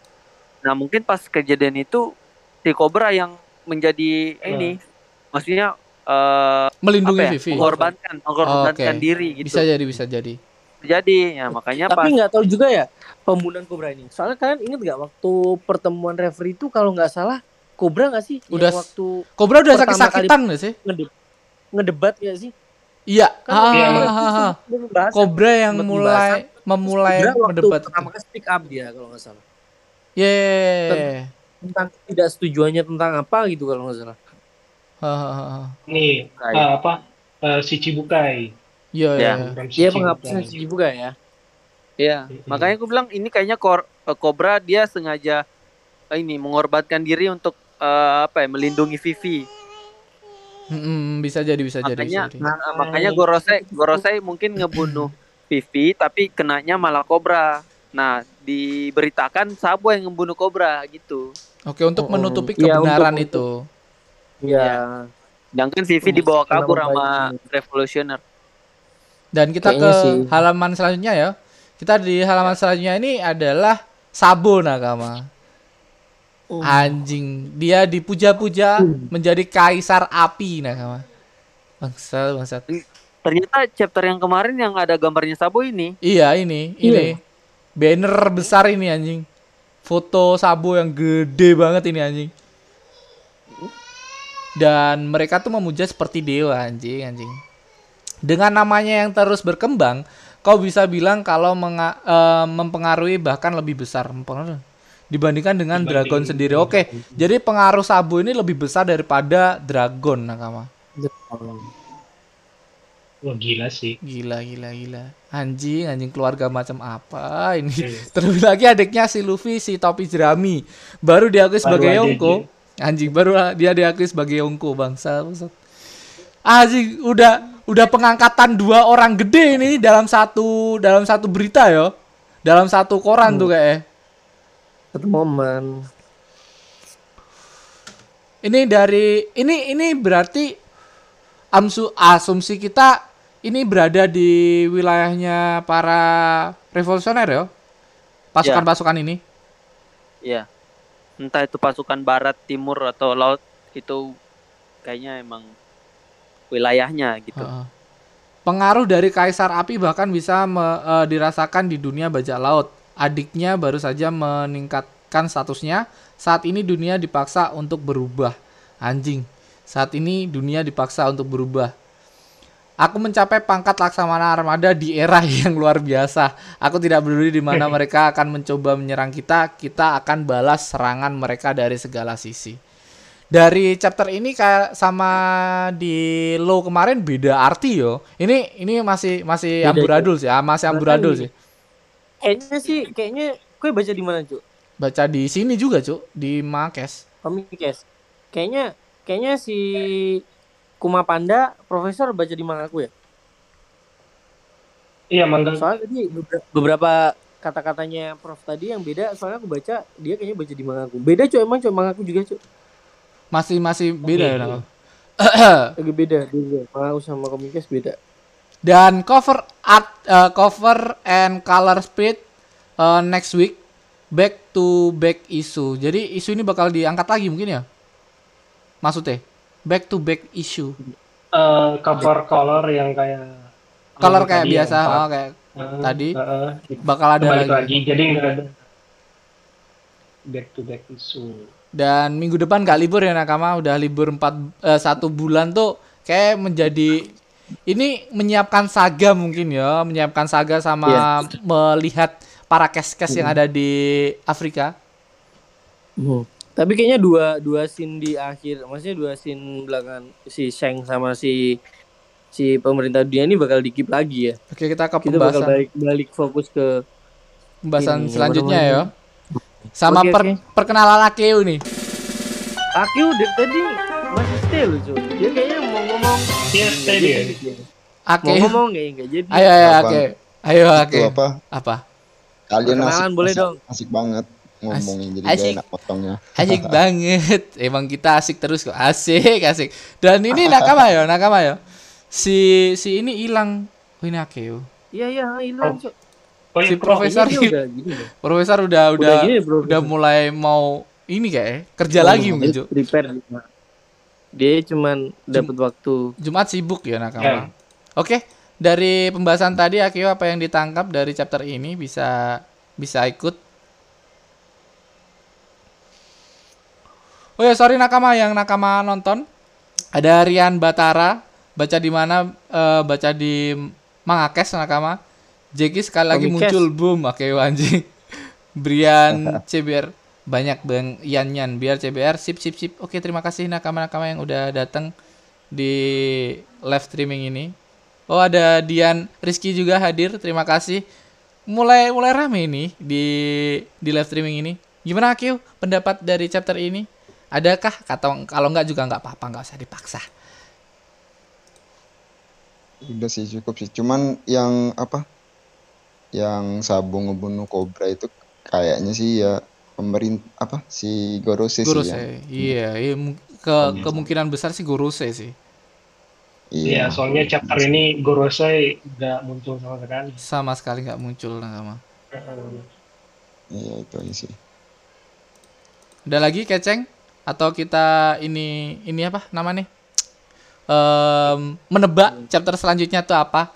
[SPEAKER 5] Nah mungkin pas kejadian itu si Cobra yang menjadi uh. ini, maksudnya uh,
[SPEAKER 1] melindungi ya?
[SPEAKER 5] Vivi, mengorbankan, mengorbankan oh, okay. diri gitu.
[SPEAKER 1] Bisa jadi, bisa jadi.
[SPEAKER 5] Jadi ya makanya
[SPEAKER 3] Tapi nggak tahu juga ya pembunuhan Cobra ini. Soalnya kalian ingat nggak waktu pertemuan referee itu kalau nggak salah Cobra nggak sih?
[SPEAKER 1] Udah
[SPEAKER 3] yang waktu
[SPEAKER 1] Cobra udah sakit-sakitan nggak sih?
[SPEAKER 3] Ngedeb ngedebat ya sih?
[SPEAKER 1] Iya. Kan ah, iya. Cobra yang mulai memulai
[SPEAKER 3] Cobra mendebat. Pertama kali speak up dia kalau nggak salah.
[SPEAKER 1] Yeah.
[SPEAKER 3] Tentang tidak setujuannya tentang apa gitu kalau nggak salah.
[SPEAKER 4] Nih uh, apa uh, si Cibukai.
[SPEAKER 1] Iya, iya.
[SPEAKER 3] Dia penghapusan si Cibukai ya.
[SPEAKER 5] Iya, makanya aku bilang ini kayaknya kor Cobra dia sengaja uh, ini mengorbankan diri untuk uh, apa ya melindungi Vivi.
[SPEAKER 1] Hmm, bisa jadi bisa
[SPEAKER 5] makanya,
[SPEAKER 1] jadi. Bisa
[SPEAKER 5] jadi. Nah, makanya Gorosei Gorosei mungkin ngebunuh Vivi tapi kenanya malah Cobra. Nah, diberitakan Sabo yang ngebunuh Cobra gitu.
[SPEAKER 1] Oke, untuk menutupi ya, kebenaran untuk, itu.
[SPEAKER 3] Iya.
[SPEAKER 5] Ya. Sedangkan Vivi dibawa kabur sama Revolutioner.
[SPEAKER 1] Dan kita Kayaknya ke sih. halaman selanjutnya ya. Kita di halaman selanjutnya ini adalah Sabo Nakama. Oh. Anjing, dia dipuja-puja uh. menjadi kaisar api Nakama. Bangsa, bangsa.
[SPEAKER 5] Ternyata chapter yang kemarin yang ada gambarnya Sabo ini.
[SPEAKER 1] Iya, ini, ini. Iya banner besar ini anjing foto Sabo yang gede banget ini anjing dan mereka tuh memuja seperti dewa anjing anjing dengan namanya yang terus berkembang kau bisa bilang kalau menga uh, mempengaruhi bahkan lebih besar dibandingkan dengan Dibanding dragon sendiri oke okay. jadi pengaruh Sabo ini lebih besar daripada dragon nakama
[SPEAKER 4] Wah gila sih.
[SPEAKER 1] Gila gila gila. Anjing anjing keluarga macam apa ini? Yes. Terlebih lagi adiknya si Luffy si topi jerami baru diakui sebagai Yonko. Anjing baru dia diakui sebagai Yonko bangsa. Anjing udah udah pengangkatan dua orang gede ini dalam satu dalam satu berita yo. Dalam satu koran hmm. tuh kayak.
[SPEAKER 3] Satu momen.
[SPEAKER 1] Ini dari ini ini berarti amsu asumsi kita ini berada di wilayahnya para revolusioner ya? Pasukan-pasukan ini?
[SPEAKER 5] Iya. Entah itu pasukan barat, timur atau laut itu kayaknya emang wilayahnya gitu. Uh,
[SPEAKER 1] pengaruh dari Kaisar Api bahkan bisa me, uh, dirasakan di dunia bajak laut. Adiknya baru saja meningkatkan statusnya. Saat ini dunia dipaksa untuk berubah. Anjing. Saat ini dunia dipaksa untuk berubah. Aku mencapai pangkat Laksamana Armada di era yang luar biasa. Aku tidak peduli di mana mereka akan mencoba menyerang kita, kita akan balas serangan mereka dari segala sisi. Dari chapter ini kayak sama di low kemarin beda arti yo. Ini ini masih masih beda amburadul itu. sih, ah, masih amburadul sih.
[SPEAKER 3] Kayaknya sih, kayaknya gue baca di mana, Cuk?
[SPEAKER 1] Baca di sini juga, Cuk, di Makes.
[SPEAKER 3] Komikes. Kayaknya kayaknya si Kuma Panda profesor baca di mangaku ya?
[SPEAKER 4] Iya, mantan.
[SPEAKER 3] Soalnya tadi beberapa kata-katanya Prof tadi yang beda, soalnya aku baca dia kayaknya baca di mangaku. Beda cuy, emang cuy mangaku juga cuy.
[SPEAKER 1] Masih masih beda okay. ya,
[SPEAKER 3] Lagi beda, beda. Mangaku sama komiknya beda.
[SPEAKER 1] Dan cover art, uh, cover and color speed uh, next week back to back isu. Jadi isu ini bakal diangkat lagi mungkin ya? Maksudnya? back to back issue
[SPEAKER 4] uh, cover color yang kayak
[SPEAKER 1] color kayak biasa oh, kayak uh, tadi uh, bakal ada lagi.
[SPEAKER 4] lagi jadi nggak ada back to back issue
[SPEAKER 1] dan minggu depan gak libur ya nakama udah libur empat uh, satu bulan tuh kayak menjadi ini menyiapkan saga mungkin ya menyiapkan saga sama yeah. melihat para kes-kes yang ada di Afrika.
[SPEAKER 3] Hmm. Tapi kayaknya dua dua scene di akhir, maksudnya dua scene belakang si Sheng sama si si pemerintah dunia ini bakal dikip lagi ya.
[SPEAKER 1] Oke, kita ke pembahasan. Kita bakal
[SPEAKER 3] balik, balik fokus ke
[SPEAKER 1] pembahasan ini, selanjutnya ya. Sama okay, per, okay. perkenalan Akeo nih.
[SPEAKER 3] Udah tadi masih stay loh cuy. Dia kayaknya mau ngomong.
[SPEAKER 4] Iya stay dia.
[SPEAKER 1] Oke.
[SPEAKER 3] Mau ngomong nggak nggak jadi.
[SPEAKER 1] Ayo ayo oke. Ayo oke.
[SPEAKER 6] Apa?
[SPEAKER 1] Apa?
[SPEAKER 6] Kalian
[SPEAKER 3] asik, boleh
[SPEAKER 6] asik,
[SPEAKER 3] dong.
[SPEAKER 6] Asik banget ngomongnya jadi
[SPEAKER 1] asik.
[SPEAKER 6] enak potongnya.
[SPEAKER 1] Asik banget. Emang kita asik terus kok. Asik, asik. Dan ini nakama ya, nakama ya. Si si ini hilang. Oh, ini Akeo.
[SPEAKER 3] Iya iya hilang,
[SPEAKER 4] oh. Oh,
[SPEAKER 1] si profesor
[SPEAKER 3] ini udah gini,
[SPEAKER 1] profesor udah udah
[SPEAKER 3] udah, gini, bro,
[SPEAKER 1] udah mulai mau ini kayak kerja oh, lagi mungkin
[SPEAKER 3] prepare dia cuman dapat waktu.
[SPEAKER 1] Jumat sibuk ya nakama yeah. oke dari pembahasan tadi Akio apa yang ditangkap dari chapter ini bisa bisa ikut? Oh ya sorry nakama yang nakama nonton. Ada Rian Batara baca di mana uh, baca di Mangakes nakama Jeki sekali lagi Komikes. muncul boom. Oke anjing. Brian CBR banyak bang Yan Yan biar CBR sip sip sip. Oke terima kasih nakama nakama yang udah datang di live streaming ini. Oh ada Dian Rizky juga hadir. Terima kasih. Mulai mulai rame ini di di live streaming ini. Gimana Akio pendapat dari chapter ini? Adakah? Kata kalau nggak juga nggak apa-apa nggak usah dipaksa.
[SPEAKER 6] Udah sih cukup sih. Cuman yang apa yang sabung ngebunuh kobra itu kayaknya sih ya pemerintah apa si Gorose,
[SPEAKER 1] Gorose
[SPEAKER 6] sih ya.
[SPEAKER 1] iya, iya ke kemungkinan besar sih Gorose sih.
[SPEAKER 4] Iya. iya soalnya chapter ini Gorose nggak muncul sama sekali.
[SPEAKER 1] Sama sekali nggak muncul nama
[SPEAKER 6] iya itu aja sih.
[SPEAKER 1] Ada lagi keceng? Atau kita ini ini apa nama nih um, menebak chapter selanjutnya tuh apa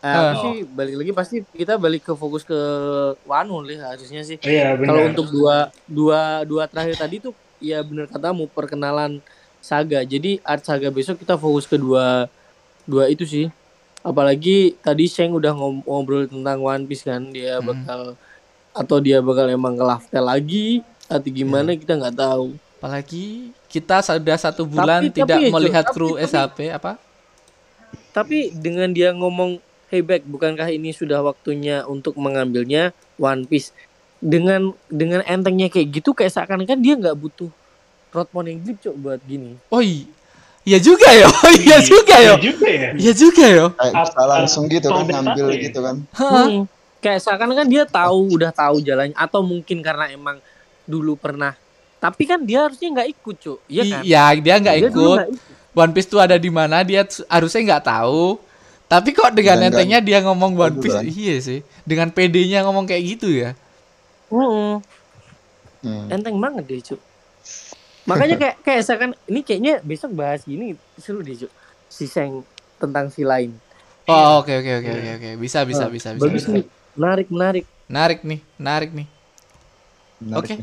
[SPEAKER 3] Nah, uh, sih balik lagi pasti kita balik ke fokus ke Wano lah harusnya sih.
[SPEAKER 4] Iya,
[SPEAKER 3] Kalau untuk dua dua dua terakhir tadi tuh ya benar katamu perkenalan saga. Jadi art saga besok kita fokus ke dua dua itu sih. Apalagi tadi Sheng udah ngobrol tentang One Piece kan, dia hmm. bakal atau dia bakal emang ke Laftel lagi atau gimana yeah. kita nggak tahu.
[SPEAKER 1] Apalagi kita sudah satu bulan tapi, tidak tapi, melihat tapi, kru tapi, SAP apa?
[SPEAKER 3] Tapi dengan dia ngomong hey back bukankah ini sudah waktunya untuk mengambilnya One Piece? Dengan dengan entengnya kayak gitu kayak seakan kan dia nggak butuh rod morning grip cok buat gini.
[SPEAKER 1] Oh iya juga ya oh iya juga ya. iya juga ya.
[SPEAKER 6] Kayak langsung gitu kan ngambil gitu kan.
[SPEAKER 3] Hmm. kayak seakan kan dia tahu udah tahu jalannya atau mungkin karena emang dulu pernah. Tapi kan dia harusnya nggak ikut cuk
[SPEAKER 1] iya kan? iya dia nggak ikut. ikut. One Piece tuh ada di mana dia harusnya nggak tahu tapi kok dengan Dan entengnya dia ngomong One Piece, iya sih. Dengan PD-nya ngomong kayak gitu ya.
[SPEAKER 3] Mm. Hmm. Enteng banget deh, Cuk. Makanya kayak kayak seakan ini kayaknya besok bahas gini seru deh, Cuk. Si Seng tentang si lain.
[SPEAKER 1] Oh, oke oke oke oke oke. Bisa bisa oh, bisa bisa.
[SPEAKER 3] Bagus bisa. nih. Menarik, menarik.
[SPEAKER 1] Menarik nih, menarik nih. Oke. Okay.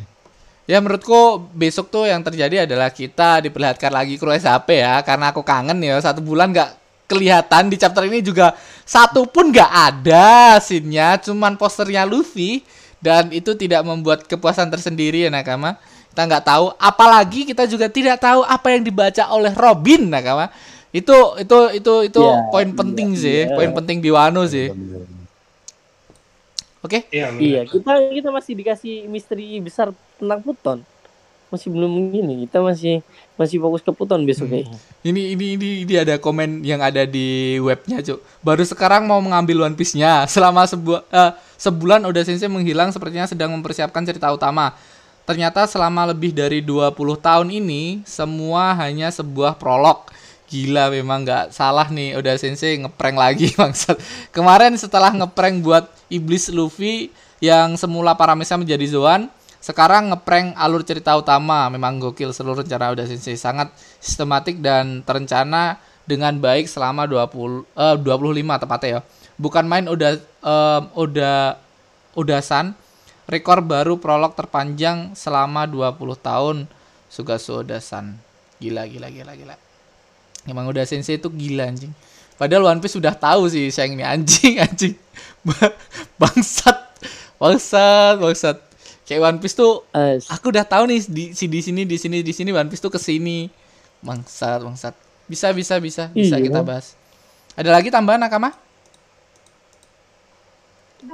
[SPEAKER 1] Ya menurutku besok tuh yang terjadi adalah kita diperlihatkan lagi kru SAP ya karena aku kangen ya satu bulan nggak kelihatan di chapter ini juga satu pun nggak ada sinnya cuman posternya Luffy dan itu tidak membuat kepuasan tersendiri ya nakama. Kita nggak tahu apalagi kita juga tidak tahu apa yang dibaca oleh Robin nakama. Itu itu itu itu yeah, poin yeah, penting yeah, sih yeah. poin penting di Wano sih. Oke? Okay?
[SPEAKER 3] iya, iya kita kita masih dikasih misteri besar tentang Pluton. Masih belum gini kita masih masih fokus ke Puton besok hmm.
[SPEAKER 1] Ini ini ini ini ada komen yang ada di webnya cuk. Baru sekarang mau mengambil One Piece-nya. Selama sebuah uh, sebulan udah Sensei menghilang sepertinya sedang mempersiapkan cerita utama. Ternyata selama lebih dari 20 tahun ini semua hanya sebuah prolog. Gila memang nggak salah nih udah Sensei ngeprank lagi bangsat. Kemarin setelah ngeprank buat iblis Luffy yang semula Paramesa menjadi Zoan, sekarang ngeprank alur cerita utama memang gokil seluruh rencana udah sensei sangat sistematik dan terencana dengan baik selama 20 uh, 25 tepatnya ya. Bukan main udah uh, udah udasan rekor baru prolog terpanjang selama 20 tahun Sugasu Odasan. Gila gila gila gila. Emang udah sensei itu gila anjing. Padahal One Piece sudah tahu sih sayang ini anjing anjing. bangsat. Bangsat, bangsat Kayak One Piece tuh uh, aku udah tahu nih di, di sini di sini di sini One Piece tuh ke sini. Bangsat, bangsat. Bisa bisa bisa bisa iya. kita bahas. Ada lagi tambahan Nakama?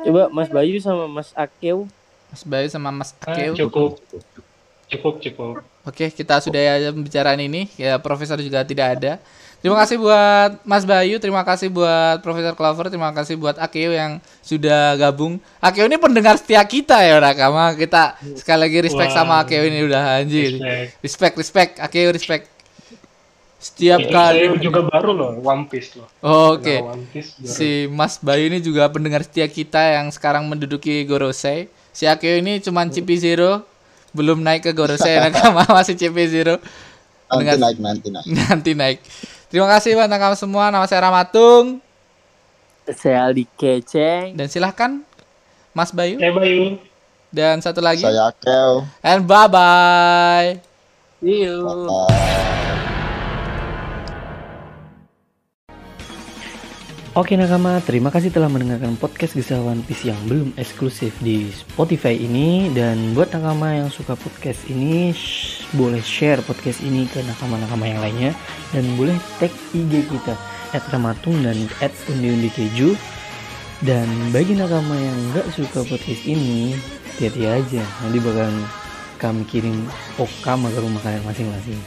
[SPEAKER 3] Coba Mas Bayu sama Mas Akeu.
[SPEAKER 1] Mas Bayu sama Mas
[SPEAKER 4] Akeu. Uh, cukup. Cukup cukup.
[SPEAKER 1] Oke, kita sudah ya pembicaraan ini. Ya, Profesor juga tidak ada. Terima kasih buat Mas Bayu, terima kasih buat Profesor Clover, terima kasih buat Akeo yang sudah gabung. Akeo ini pendengar setia kita ya, Nakama. Kita sekali lagi respect wow. sama Akeo ini udah anjir. Respect, respect, respect. Akeo respect. Setiap kali
[SPEAKER 4] saya juga baru loh One Piece loh.
[SPEAKER 1] Oh, Oke. Okay. Si Mas Bayu ini juga pendengar setia kita yang sekarang menduduki Gorosei. Si Akeo ini cuman CP Zero, belum naik ke Gorosei Nakama masih CP Zero.
[SPEAKER 6] Nanti naik, nanti naik.
[SPEAKER 1] Nanti naik. Terima kasih buat kamu semua. Nama saya Ramatung.
[SPEAKER 5] Saya Aldi Keceng.
[SPEAKER 1] Dan silahkan Mas Bayu.
[SPEAKER 4] Saya Bayu.
[SPEAKER 1] Dan satu lagi.
[SPEAKER 6] Saya Akel.
[SPEAKER 1] And bye-bye.
[SPEAKER 5] See you. Bye-bye.
[SPEAKER 2] Oke nakama, terima kasih telah mendengarkan podcast Gesah One Piece yang belum eksklusif di Spotify ini. Dan buat nakama yang suka podcast ini, shh, boleh share podcast ini ke nakama-nakama yang lainnya. Dan boleh tag IG kita, at Ramatung dan at Undi Keju Dan bagi nakama yang gak suka podcast ini, hati-hati aja. Nanti bakal kami kirim okama ke rumah kalian masing-masing